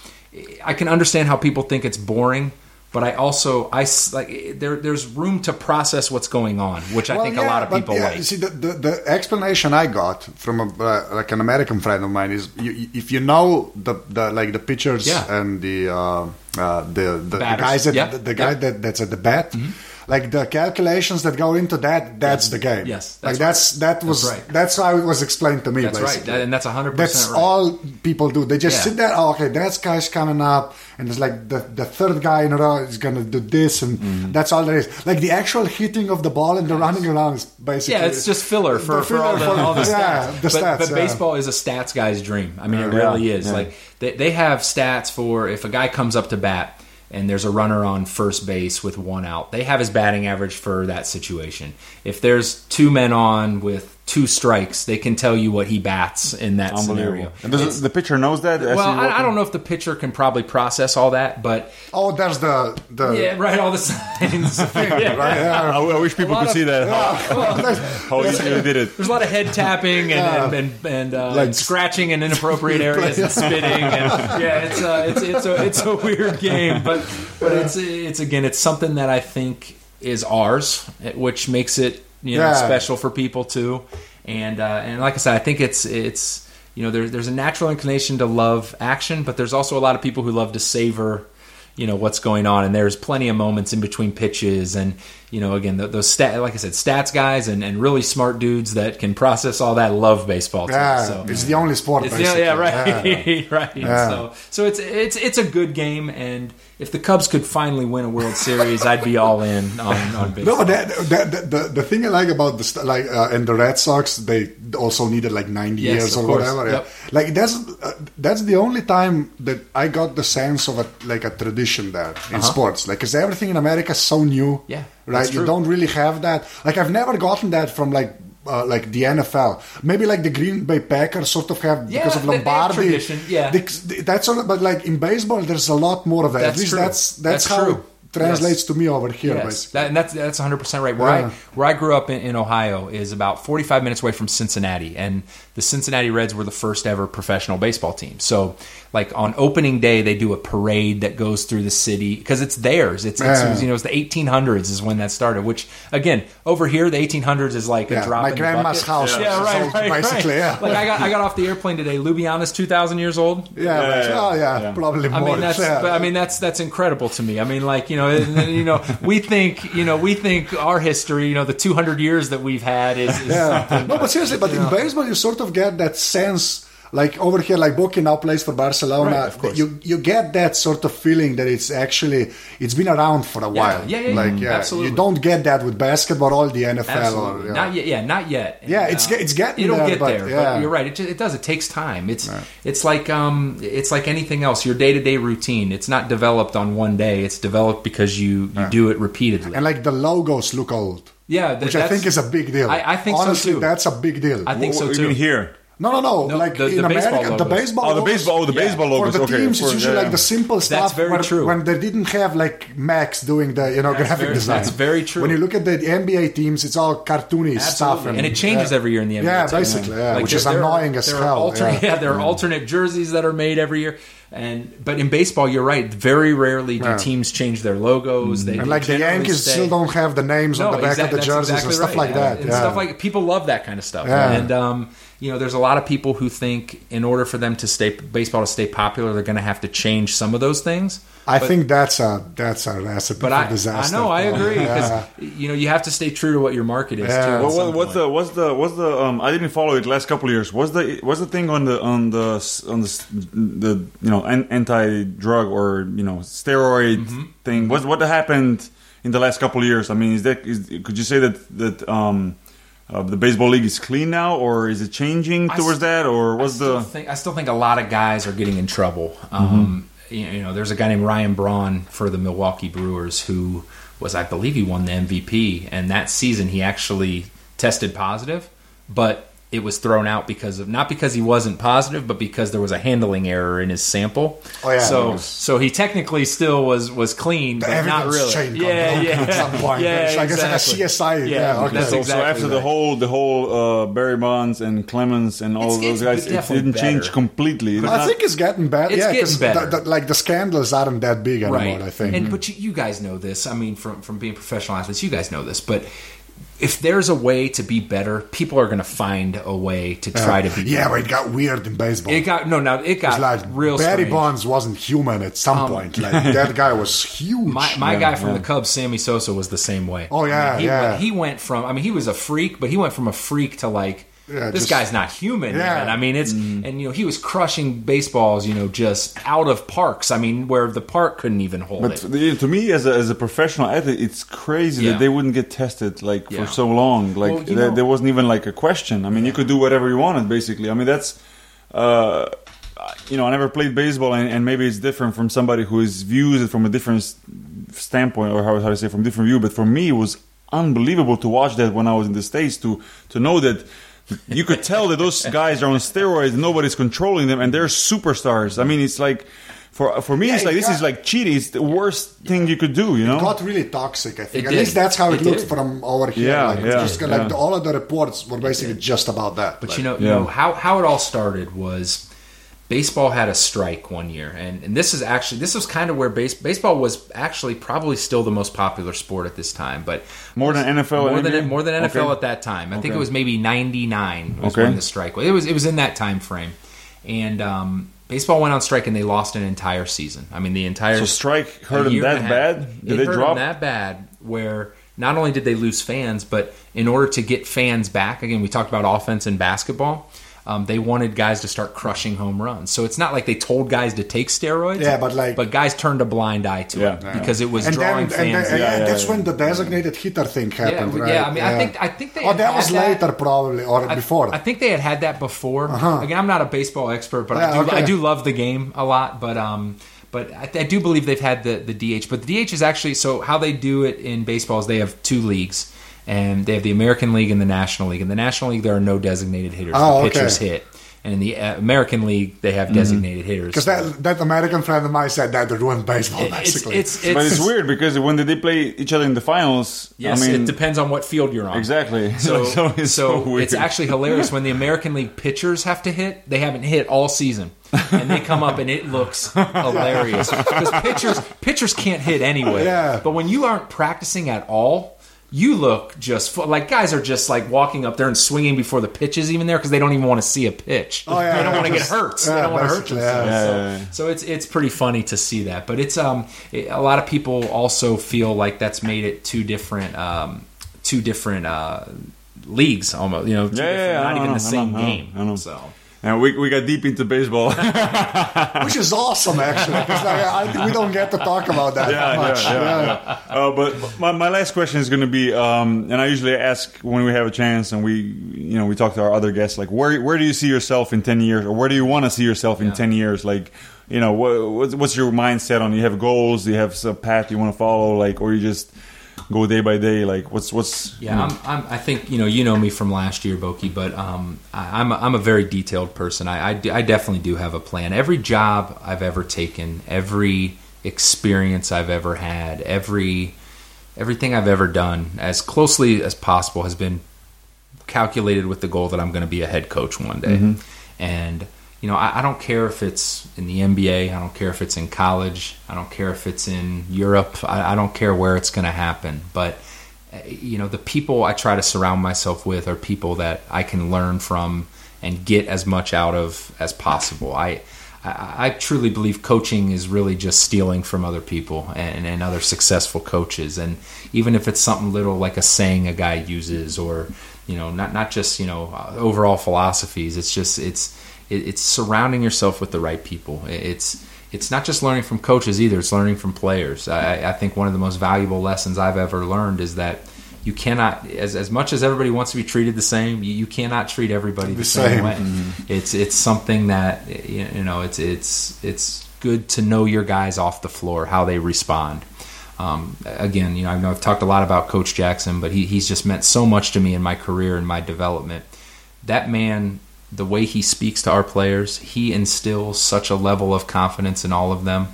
I can understand how people think it's boring, but I also I like there. There's room to process what's going on, which I Well, think a lot of but people yeah, like. you See, the, the, the explanation I got from a, uh, like an American friend of mine is you, if you know the, the like the pitchers Yeah. and the uh, uh, the, the, the guys that Yeah. the, the guy Yeah. Mm-hmm. that, that's at the bat. Like the calculations that go into that, that's the game. Yes, like that's that's that was right. that's how it was explained to me. That's right, that- and that's 100% That's right. all people do. They just Yeah. sit there. Oh, okay, that guy's coming up, and it's like the the third guy in a row is gonna do this, and Mm-hmm. that's all there is. Like the actual hitting of the ball and the running around is basically Yeah, it's just filler for, The for all, the, all the stats. yeah, the but stats, but yeah. baseball is a stats guy's dream. I mean, it really is. Like they, they have stats for if a guy comes up to bat and there's a runner on first base with one out, they have his batting average for that situation. If there's two men on with two strikes, they can tell you what he bats in that scenario. And does the pitcher knows that? well, I, I don't know if the pitcher can probably process all that, but Oh, there's the the yeah, right, all the signs. <laughs> Yeah. right. <laughs> Yeah. I, I wish people could of- see that. <laughs> Well, there's- How easy they did it. There's a lot of head tapping and and, and, and, uh, Like- and scratching in inappropriate areas and spitting and yeah, it's a it's it's a it's a weird game, but but it's it's again it's something that I think is ours, which makes it you know Yeah. special for people too, and uh, and like I said, I think it's it's you know there's there's a natural inclination to love action, but there's also a lot of people who love to savor you know what's going on and there's plenty of moments in between pitches and you know again those stat like i said stats guys and, and really smart dudes that can process all that love baseball too. yeah, so it's the only sport. it's, yeah, right, <laughs> Yeah. right. Yeah. So, so it's it's it's a good game, and if the Cubs could finally win a World Series, I'd be all in on on <laughs> baseball. No, that, that, that, the the thing I like about the like uh, and the Red Sox, they also needed like ninety Yes, years or course. whatever. yeah. Like that's uh, that's the only time that I got the sense of a like a tradition there in sports. Like, because everything in America is so new. Uh-huh. Yeah, right. You don't really have that. Like, I've never gotten that from like. Uh, like the NFL, maybe like the Green Bay Packers sort of have Yeah, because of Lombardi. tradition, yeah. They- that's all. but like in baseball, there's a lot more of that. At That's least true. that's that's, That's how true. it translates Yes. to me over here. Yes, that, and that's that's 100 percent right. Where Yeah. I where I grew up in, in Ohio is about 45 minutes away from Cincinnati, and the Cincinnati Reds were the first ever professional baseball team. So, like on opening day, they do a parade that goes through the city because it's theirs. It's, it's Yeah. you know it's the 1800s is when that started. Which again, over here, the 1800s is like a drop my in the grandma's bucket. house Yeah, was right, right, basically, right. yeah. Like I got I got off the airplane today. Ljubljana's 2,000 years old. Yeah, Yeah, but- yeah, oh yeah, yeah. probably more. I mean that's yeah. but, I mean that's that's incredible to me. I mean like you know and, and, you know we think you know we think our history you know the 200 years that we've had is, is yeah. something. No, but seriously, but in baseball, you sort of get that sense. Like over here, like Boki now plays for Barcelona. Right. You you get that sort of feeling that it's actually it's been around for a while. yeah, yeah, like yeah, absolutely. You don't get that with basketball or the NFL. Absolutely. Or, yeah. Not yet. Yeah, not yet. And, Yeah, it's get- it's getting It'll there, get but, there. yeah. But you're right. It, ju- it does. It takes time. It's it's like um it's like anything else. Your day to day routine. It's not developed on one day. It's developed because you you do it repeatedly. And like the logos look old. Yeah, th- Which I think is a big deal. I, I think Honestly, so too. that's a big deal. I think What- so what too. You mean here? No, no, no. No, like the- in the baseball America, the baseball. Oh, the baseball. Oh, the Yeah. baseball For logos. the okay, teams, for- it's usually yeah, like the simple stuff. That's very when, true. When they didn't have like Max doing the you know That's graphic very- design. that's very true. When you look at the NBA teams, it's all cartoony stuff, Absolutely. and, it changes yeah. every year in the NBA. Yeah, too. basically, yeah, which there- is there are- annoying as there are hell. alternate- yeah. there are mm. alternate jerseys that are made every year, and but in baseball, you're right. Very rarely do Yeah. teams change their logos. They And like the Yankees stay- still don't have the names on the back of the jerseys exactly and stuff right. like that. And yeah. stuff like people love that kind of stuff. Yeah. And um, you know, there's a lot of people who think in order for them to stay baseball to stay popular, they're going to have to change some of those things. I But- think that's a that's a recipe But for I, I know I agree because Yeah. you know you have to stay true to what your market is. Yeah. Too, at What, what's point. the what's the what's the um? I didn't follow it last couple of years. What's the what's the thing on the on the on the the you know anti drug or you know steroid Mm-hmm. thing? What what happened in the last couple of years? I mean, is that is, could you say that that um uh, the baseball league is clean now, or is it changing towards s- that, or what's the think I still think a lot of guys are getting in trouble. Mm-hmm. Um, you, you know, there's a guy named Ryan Braun for the Milwaukee Brewers who was, I believe, he won the MVP, and that season he actually tested positive, but it was thrown out because of not because he wasn't positive, but because there was a handling error in his sample. Oh, yeah. So so he technically still was was clean, The but not really. chain got yeah, broken yeah, at some point. yeah, It's like- it's like a exactly. CSI. Yeah, okay. that's so, exactly so after the whole the whole uh, Barry Bonds and Clemens and all It's- those it's guys, it didn't change completely. It's I not- think it's getting better. It's yeah, getting 'cause better. The, the, like the scandals aren't that big anymore. right. I think. And but you, you guys know this. I mean, from from being professional athletes, you guys know this. But if there's a way to be better, people are going to find a way to try to be. yeah, better. but it got weird in baseball. It got no, no. It got like real. Barry strange. Um, Bonds wasn't human at some point. <laughs> Like that guy was huge. My, my Yeah, guy from yeah. the Cubs, Sammy Sosa, was the same way. Oh, yeah, I mean, he yeah. Went, he went from. I mean, he was a freak, but he went from a freak to like. Yeah, this just- guy's not human. Yeah. man. I mean, it's and you know he was crushing baseballs. You know, just out of parks. I mean, where the park couldn't even hold But it. to me, as a, as a professional athlete, it's crazy Yeah. that they wouldn't get tested like Yeah. for so long. Like Well, there, know- there wasn't even like a question. I mean, you could do whatever you wanted, basically. I mean, that's uh, you know, I never played baseball, and, and maybe it's different from somebody who is views it from a different standpoint, or how how to say from different view. But for me, it was unbelievable to watch that when I was in the states to to know that you could tell that those guys are on steroids. Nobody's controlling them, and they're superstars. I mean, it's like for for me, Yeah, it's like it this got- is like cheating. It's the worst thing you could do. You know? got really toxic. I think It at did. least that's how it, It looked did. from over here. Yeah, like, yeah, just like yeah. the, all of the reports were basically just about that. But Like, you know, Yeah. you know how how it all started was baseball had a strike one year, and, and this is actually this was kind of where base, baseball was actually probably still the most popular sport at this time, but More than NFL more than more than NFL Okay. at that time. I think it was maybe ninety nine was Okay. when the strike was. It was it was in that time frame, and um, baseball went on strike and they lost an entire season. I mean, the entire So strike hurt them that half. bad? Did it they hurt drop? them that bad where not only did they lose fans, but in order to get fans back, again, we talked about offense and basketball. Um, they wanted guys to start crushing home runs. So it's not like they told guys to take steroids. Yeah, but like- but guys turned a blind eye to Yeah. it because it was and then, drawing and, fans. then, in. yeah, yeah, that's yeah. when the designated hitter thing happened, yeah, right? yeah. I mean, I think I think they. Oh, had that was had later, probably, or I- before. I think they had had that before. Again, I'm not a baseball expert, but I do okay. I do love the game a lot. But um, but I, I do believe they've had the the DH. But the DH is actually so how they do it in baseball is they have two leagues, and they have the American League and the National League. In the National League, there are no designated hitters. Oh, the okay. pitchers hit. And in the uh, American League, they have designated hitters. Because that, that American friend of mine said that ruined baseball, It- it's, basically. it's, it's, but it's weird because when did they play each other in the finals? Yes, I mean, it depends on what field you're on. Exactly. <laughs> So, <laughs> So so, it's so weird. it's actually hilarious when the American League pitchers have to hit. They haven't hit all season, and they come up and it looks <laughs> hilarious because pitchers pitchers can't hit anyway. Yeah. But when you aren't practicing at all, you look just fu- like guys are just like walking up there and swinging before the pitch is even there because they don't even want to see a pitch. Oh, yeah, they don't want to get just- hurt. they don't want to hurt basically, themselves. yeah. So- Yeah, yeah, yeah. so it's it's pretty funny to see that, but it's um it, a lot of people also feel like that's made it two different um two different uh leagues almost you know Yeah, yeah, yeah, not know, even I the same I know, game I know. so and we, we got deep into baseball. <laughs> which is awesome, actually. Because like, I, we don't get to talk about that yeah, much. yeah, yeah, yeah. Uh, but my, my last question is going to be, um, and I usually ask when we have a chance, and we, you know, we talk to our other guests, like where where do you see yourself in ten years, or where do you want to see yourself in Yeah. ten years? Like, you know, what, what's, what's your mindset on? You have goals, do you have a path you want to follow, like, or you just go day by day? Like, what's what's Yeah, you know, I'm, I'm, I think you know you know me from last year, Boki, but um, I, I'm a, I'm a very detailed person. I, I, do- I definitely do have a plan. Every job I've ever taken, every experience I've ever had, every everything I've ever done, as closely as possible, has been calculated with the goal that I'm going to be a head coach one day. And you know, I, I don't care if it's in the NBA. I don't care if it's in college. I don't care if it's in Europe. I, I don't care where it's going to happen. But uh, you know, the people I try to surround myself with are people that I can learn from and get as much out of as possible. I. I I truly believe coaching is really just stealing from other people and, and other successful coaches. And even if it's something little like a saying a guy uses, or you know, not not just you know overall philosophies. It's just it's it, it's surrounding yourself with the right people. It- It's it's not just learning from coaches either. It's learning from players. I, I think one of the most valuable lessons I've ever learned is that you cannot, as as much as everybody wants to be treated the same, you, you cannot treat everybody the, The same, same. way. It's it's something that you you know it's it's it's good to know your guys off the floor how they respond. Um, again, you know, I know I've talked a lot about Coach Jackson, but he, he's just meant so much to me in my career and my development. That man, the way he speaks to our players, he instills such a level of confidence in all of them.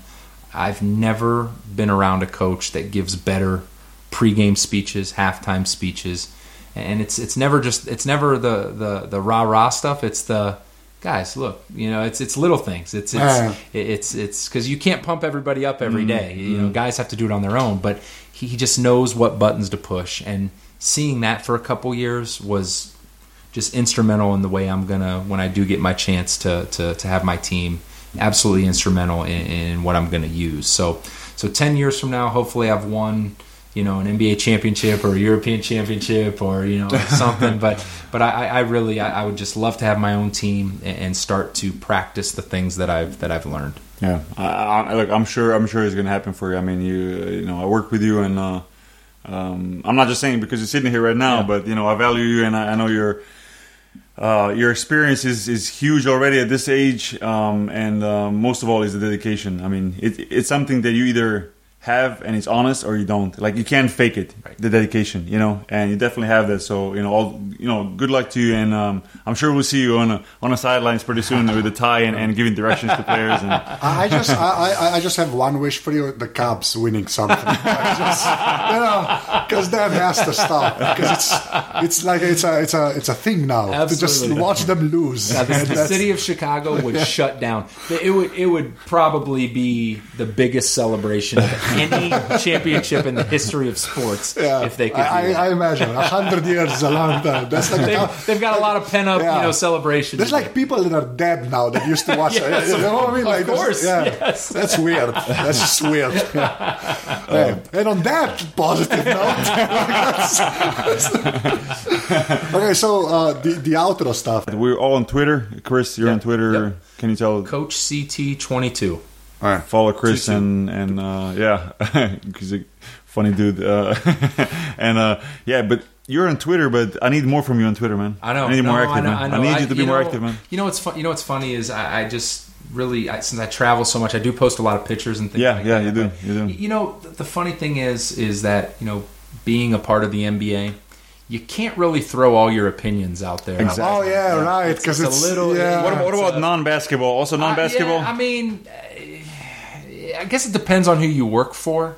I've never been around a coach that gives better pregame speeches, halftime speeches, and it's it's never just it's never the the the rah rah stuff. It's the guys, look, you know, it's it's little things. It's it's Yeah. it's it's because you can't pump everybody up every mm-hmm. day. You know, mm-hmm. guys have to do it on their own. But he, he just knows what buttons to push, and seeing that for a couple years was just instrumental in the way I'm gonna when I do get my chance to to, to have my team. Absolutely instrumental in, in what I'm gonna use. So so ten years from now, hopefully I've won you know an NBA championship or a European championship or you know <laughs> something. but but I, I really I, I would just love to have my own team and, start to practice the things that I've that I've learned. Yeah, I, I, look, I'm sure. I'm sure it's going to happen for you. I mean, you, you know, I work with you, and uh, um, I'm not just saying because you're sitting here right now, Yeah. but you know, I value you, and I, I know your uh, your experience is, is huge already at this age, um, and um, most of all is the dedication. I mean, it, it's something that you either have and it's honest or you don't. Like you can't fake it, Right. the dedication, you know. And you definitely have that. So you know, all you know, good luck to you. And um, I'm sure we'll see you on a, on the sidelines pretty soon with a tie and, and giving directions to players. And <laughs> I I just, I, I, I just have one wish for you: the Cubs winning something. <laughs> Just, you know, because that has to stop. Because it's, it's like it's a, it's a, it's a thing now to just watch them lose. Now, the, the city of Chicago would <laughs> shut down. It would it would probably be the biggest celebration of any championship in the history of sports yeah. if they could. I, I, I imagine hundred years is a long time. That's like they've, they've got a lot of pent up, yeah. you know, celebrations. There's like people that are dead now that used to watch. <laughs> yes, you know what I mean? Like, of course, yeah, yes. that's weird. That's just weird. <laughs> Um, and on that positive note, <laughs> okay, so uh, the the outro stuff. We're all on Twitter. Chris, you're yep. on Twitter. Yep. Can you tell? Coach CT22. All right, follow Chris and and uh, yeah, <laughs> a funny dude. Uh, <laughs> and uh, yeah, but you're on Twitter, but I need more from you on Twitter, man. I know. I need no, more active, I know, man. I, I need you to be you know, more active, man. You know what's fun, you know what's funny is I, I just really since I travel so much, I do post a lot of pictures and things. Yeah, like yeah, that. you do, you do. You know, the funny thing is, is that you know, being a part of the NBA, you can't really throw all your opinions out there. Exactly. Oh yeah, yeah. right. Because it's, it's, a little. Yeah. What, what about non-basketball? Also uh, non-basketball. Uh, yeah, I mean, I guess it depends on who you work for,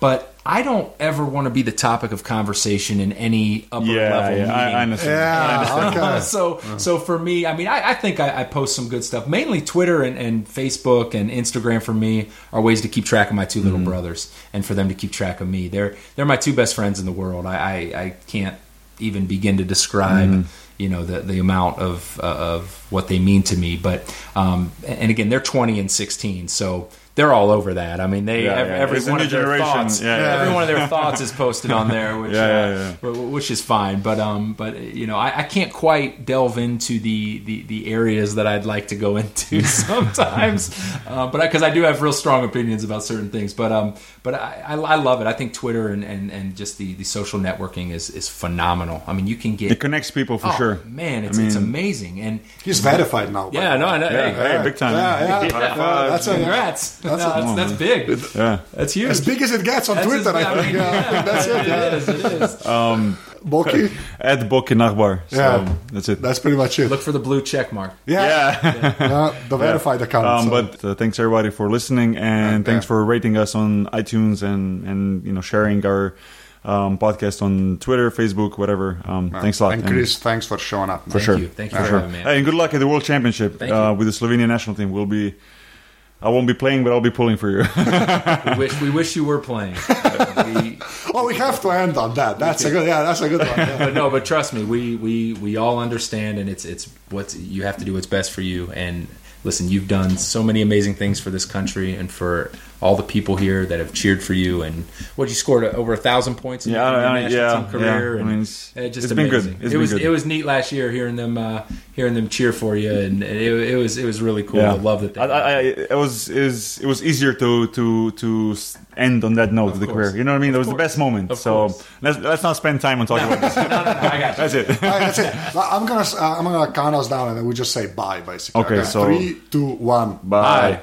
but I don't ever want to be the topic of conversation in any upper yeah, level yeah, meeting. I, I understand. Yeah. Okay. <laughs> so so for me, I mean, I, I think I, I post some good stuff. Mainly Twitter and, and Facebook and Instagram for me are ways to keep track of my two little brothers and for them to keep track of me. They're they're my two best friends in the world. I I, I can't even begin to describe. Mm-hmm. You know the the amount of uh, of what they mean to me, but um, and again they're twenty and sixteen, so they're all over that. I mean, they Yeah, every, yeah. every It's a one new of their thoughts, Yeah, yeah. every one of their thoughts is posted on there, <laughs> which Yeah, uh, yeah, which is fine. But um, but you know, I, I can't quite delve into the, the, the areas that I'd like to go <laughs> into sometimes. <laughs> uh, but because I, do have real strong opinions about certain things. But um, but I, I, I love it. I think Twitter and, and, and just the, the social networking is is phenomenal. I mean, you can get It connects people for oh, sure. Man, it's I it's amazing. And He's verified now. yeah, no, I know. Yeah, hey, hey, big time. Yeah, yeah. High Yeah, five. that's a- congrats. That's No, that's, that's big. yeah. That's huge. As big as it gets on That's Twitter, as- I think. mean, Yeah, I think that's it. It Yeah. is. It is. Boki, <laughs> At Boki Nachbar. So Yeah. that's it. that's pretty much it. Look for the blue check mark. yeah, yeah. yeah, <laughs> the verified account. Um, so- But uh, thanks everybody for listening, and Yeah. thanks for rating us on iTunes and and you know sharing our um, podcast on Twitter, Facebook, whatever. Um, thanks a lot. And And- Chris, thanks for showing up. man. for sure. you. Thank you for for sure. having me, man. Hey, and good luck at the World Championship uh, with the Slovenian national team. We'll be. I won't be playing, but I'll be pulling for you. <laughs> We wish we wish you were playing. <laughs> we, Oh, we have to end on that. That's a good. Yeah, that's a good one. Yeah. but no, but trust me, we we we all understand, and it's it's what you have to do what's best for you. And listen, you've done so many amazing things for this country and for all the people here that have cheered for you. And what you scored over a thousand points in Yeah, your, I- national yeah, team career. yeah. I and mean, it's- it just it's been good. amazing. It's it been was good. it was neat last year hearing them uh, hearing them cheer for you, and it, it was it was really cool. yeah, I love that. They, I, I, I, it was is it was easier to to to end on that note of, the course. career. You know what I mean? That was the best moment. Of so course. let's let's not spend time on talking about this. <laughs> no, no, no, I got you. That's it. All right, that's it. I'm gonna uh, I'm gonna count us down, and then we just say bye, basically. Okay, so- three, two, one. Bye.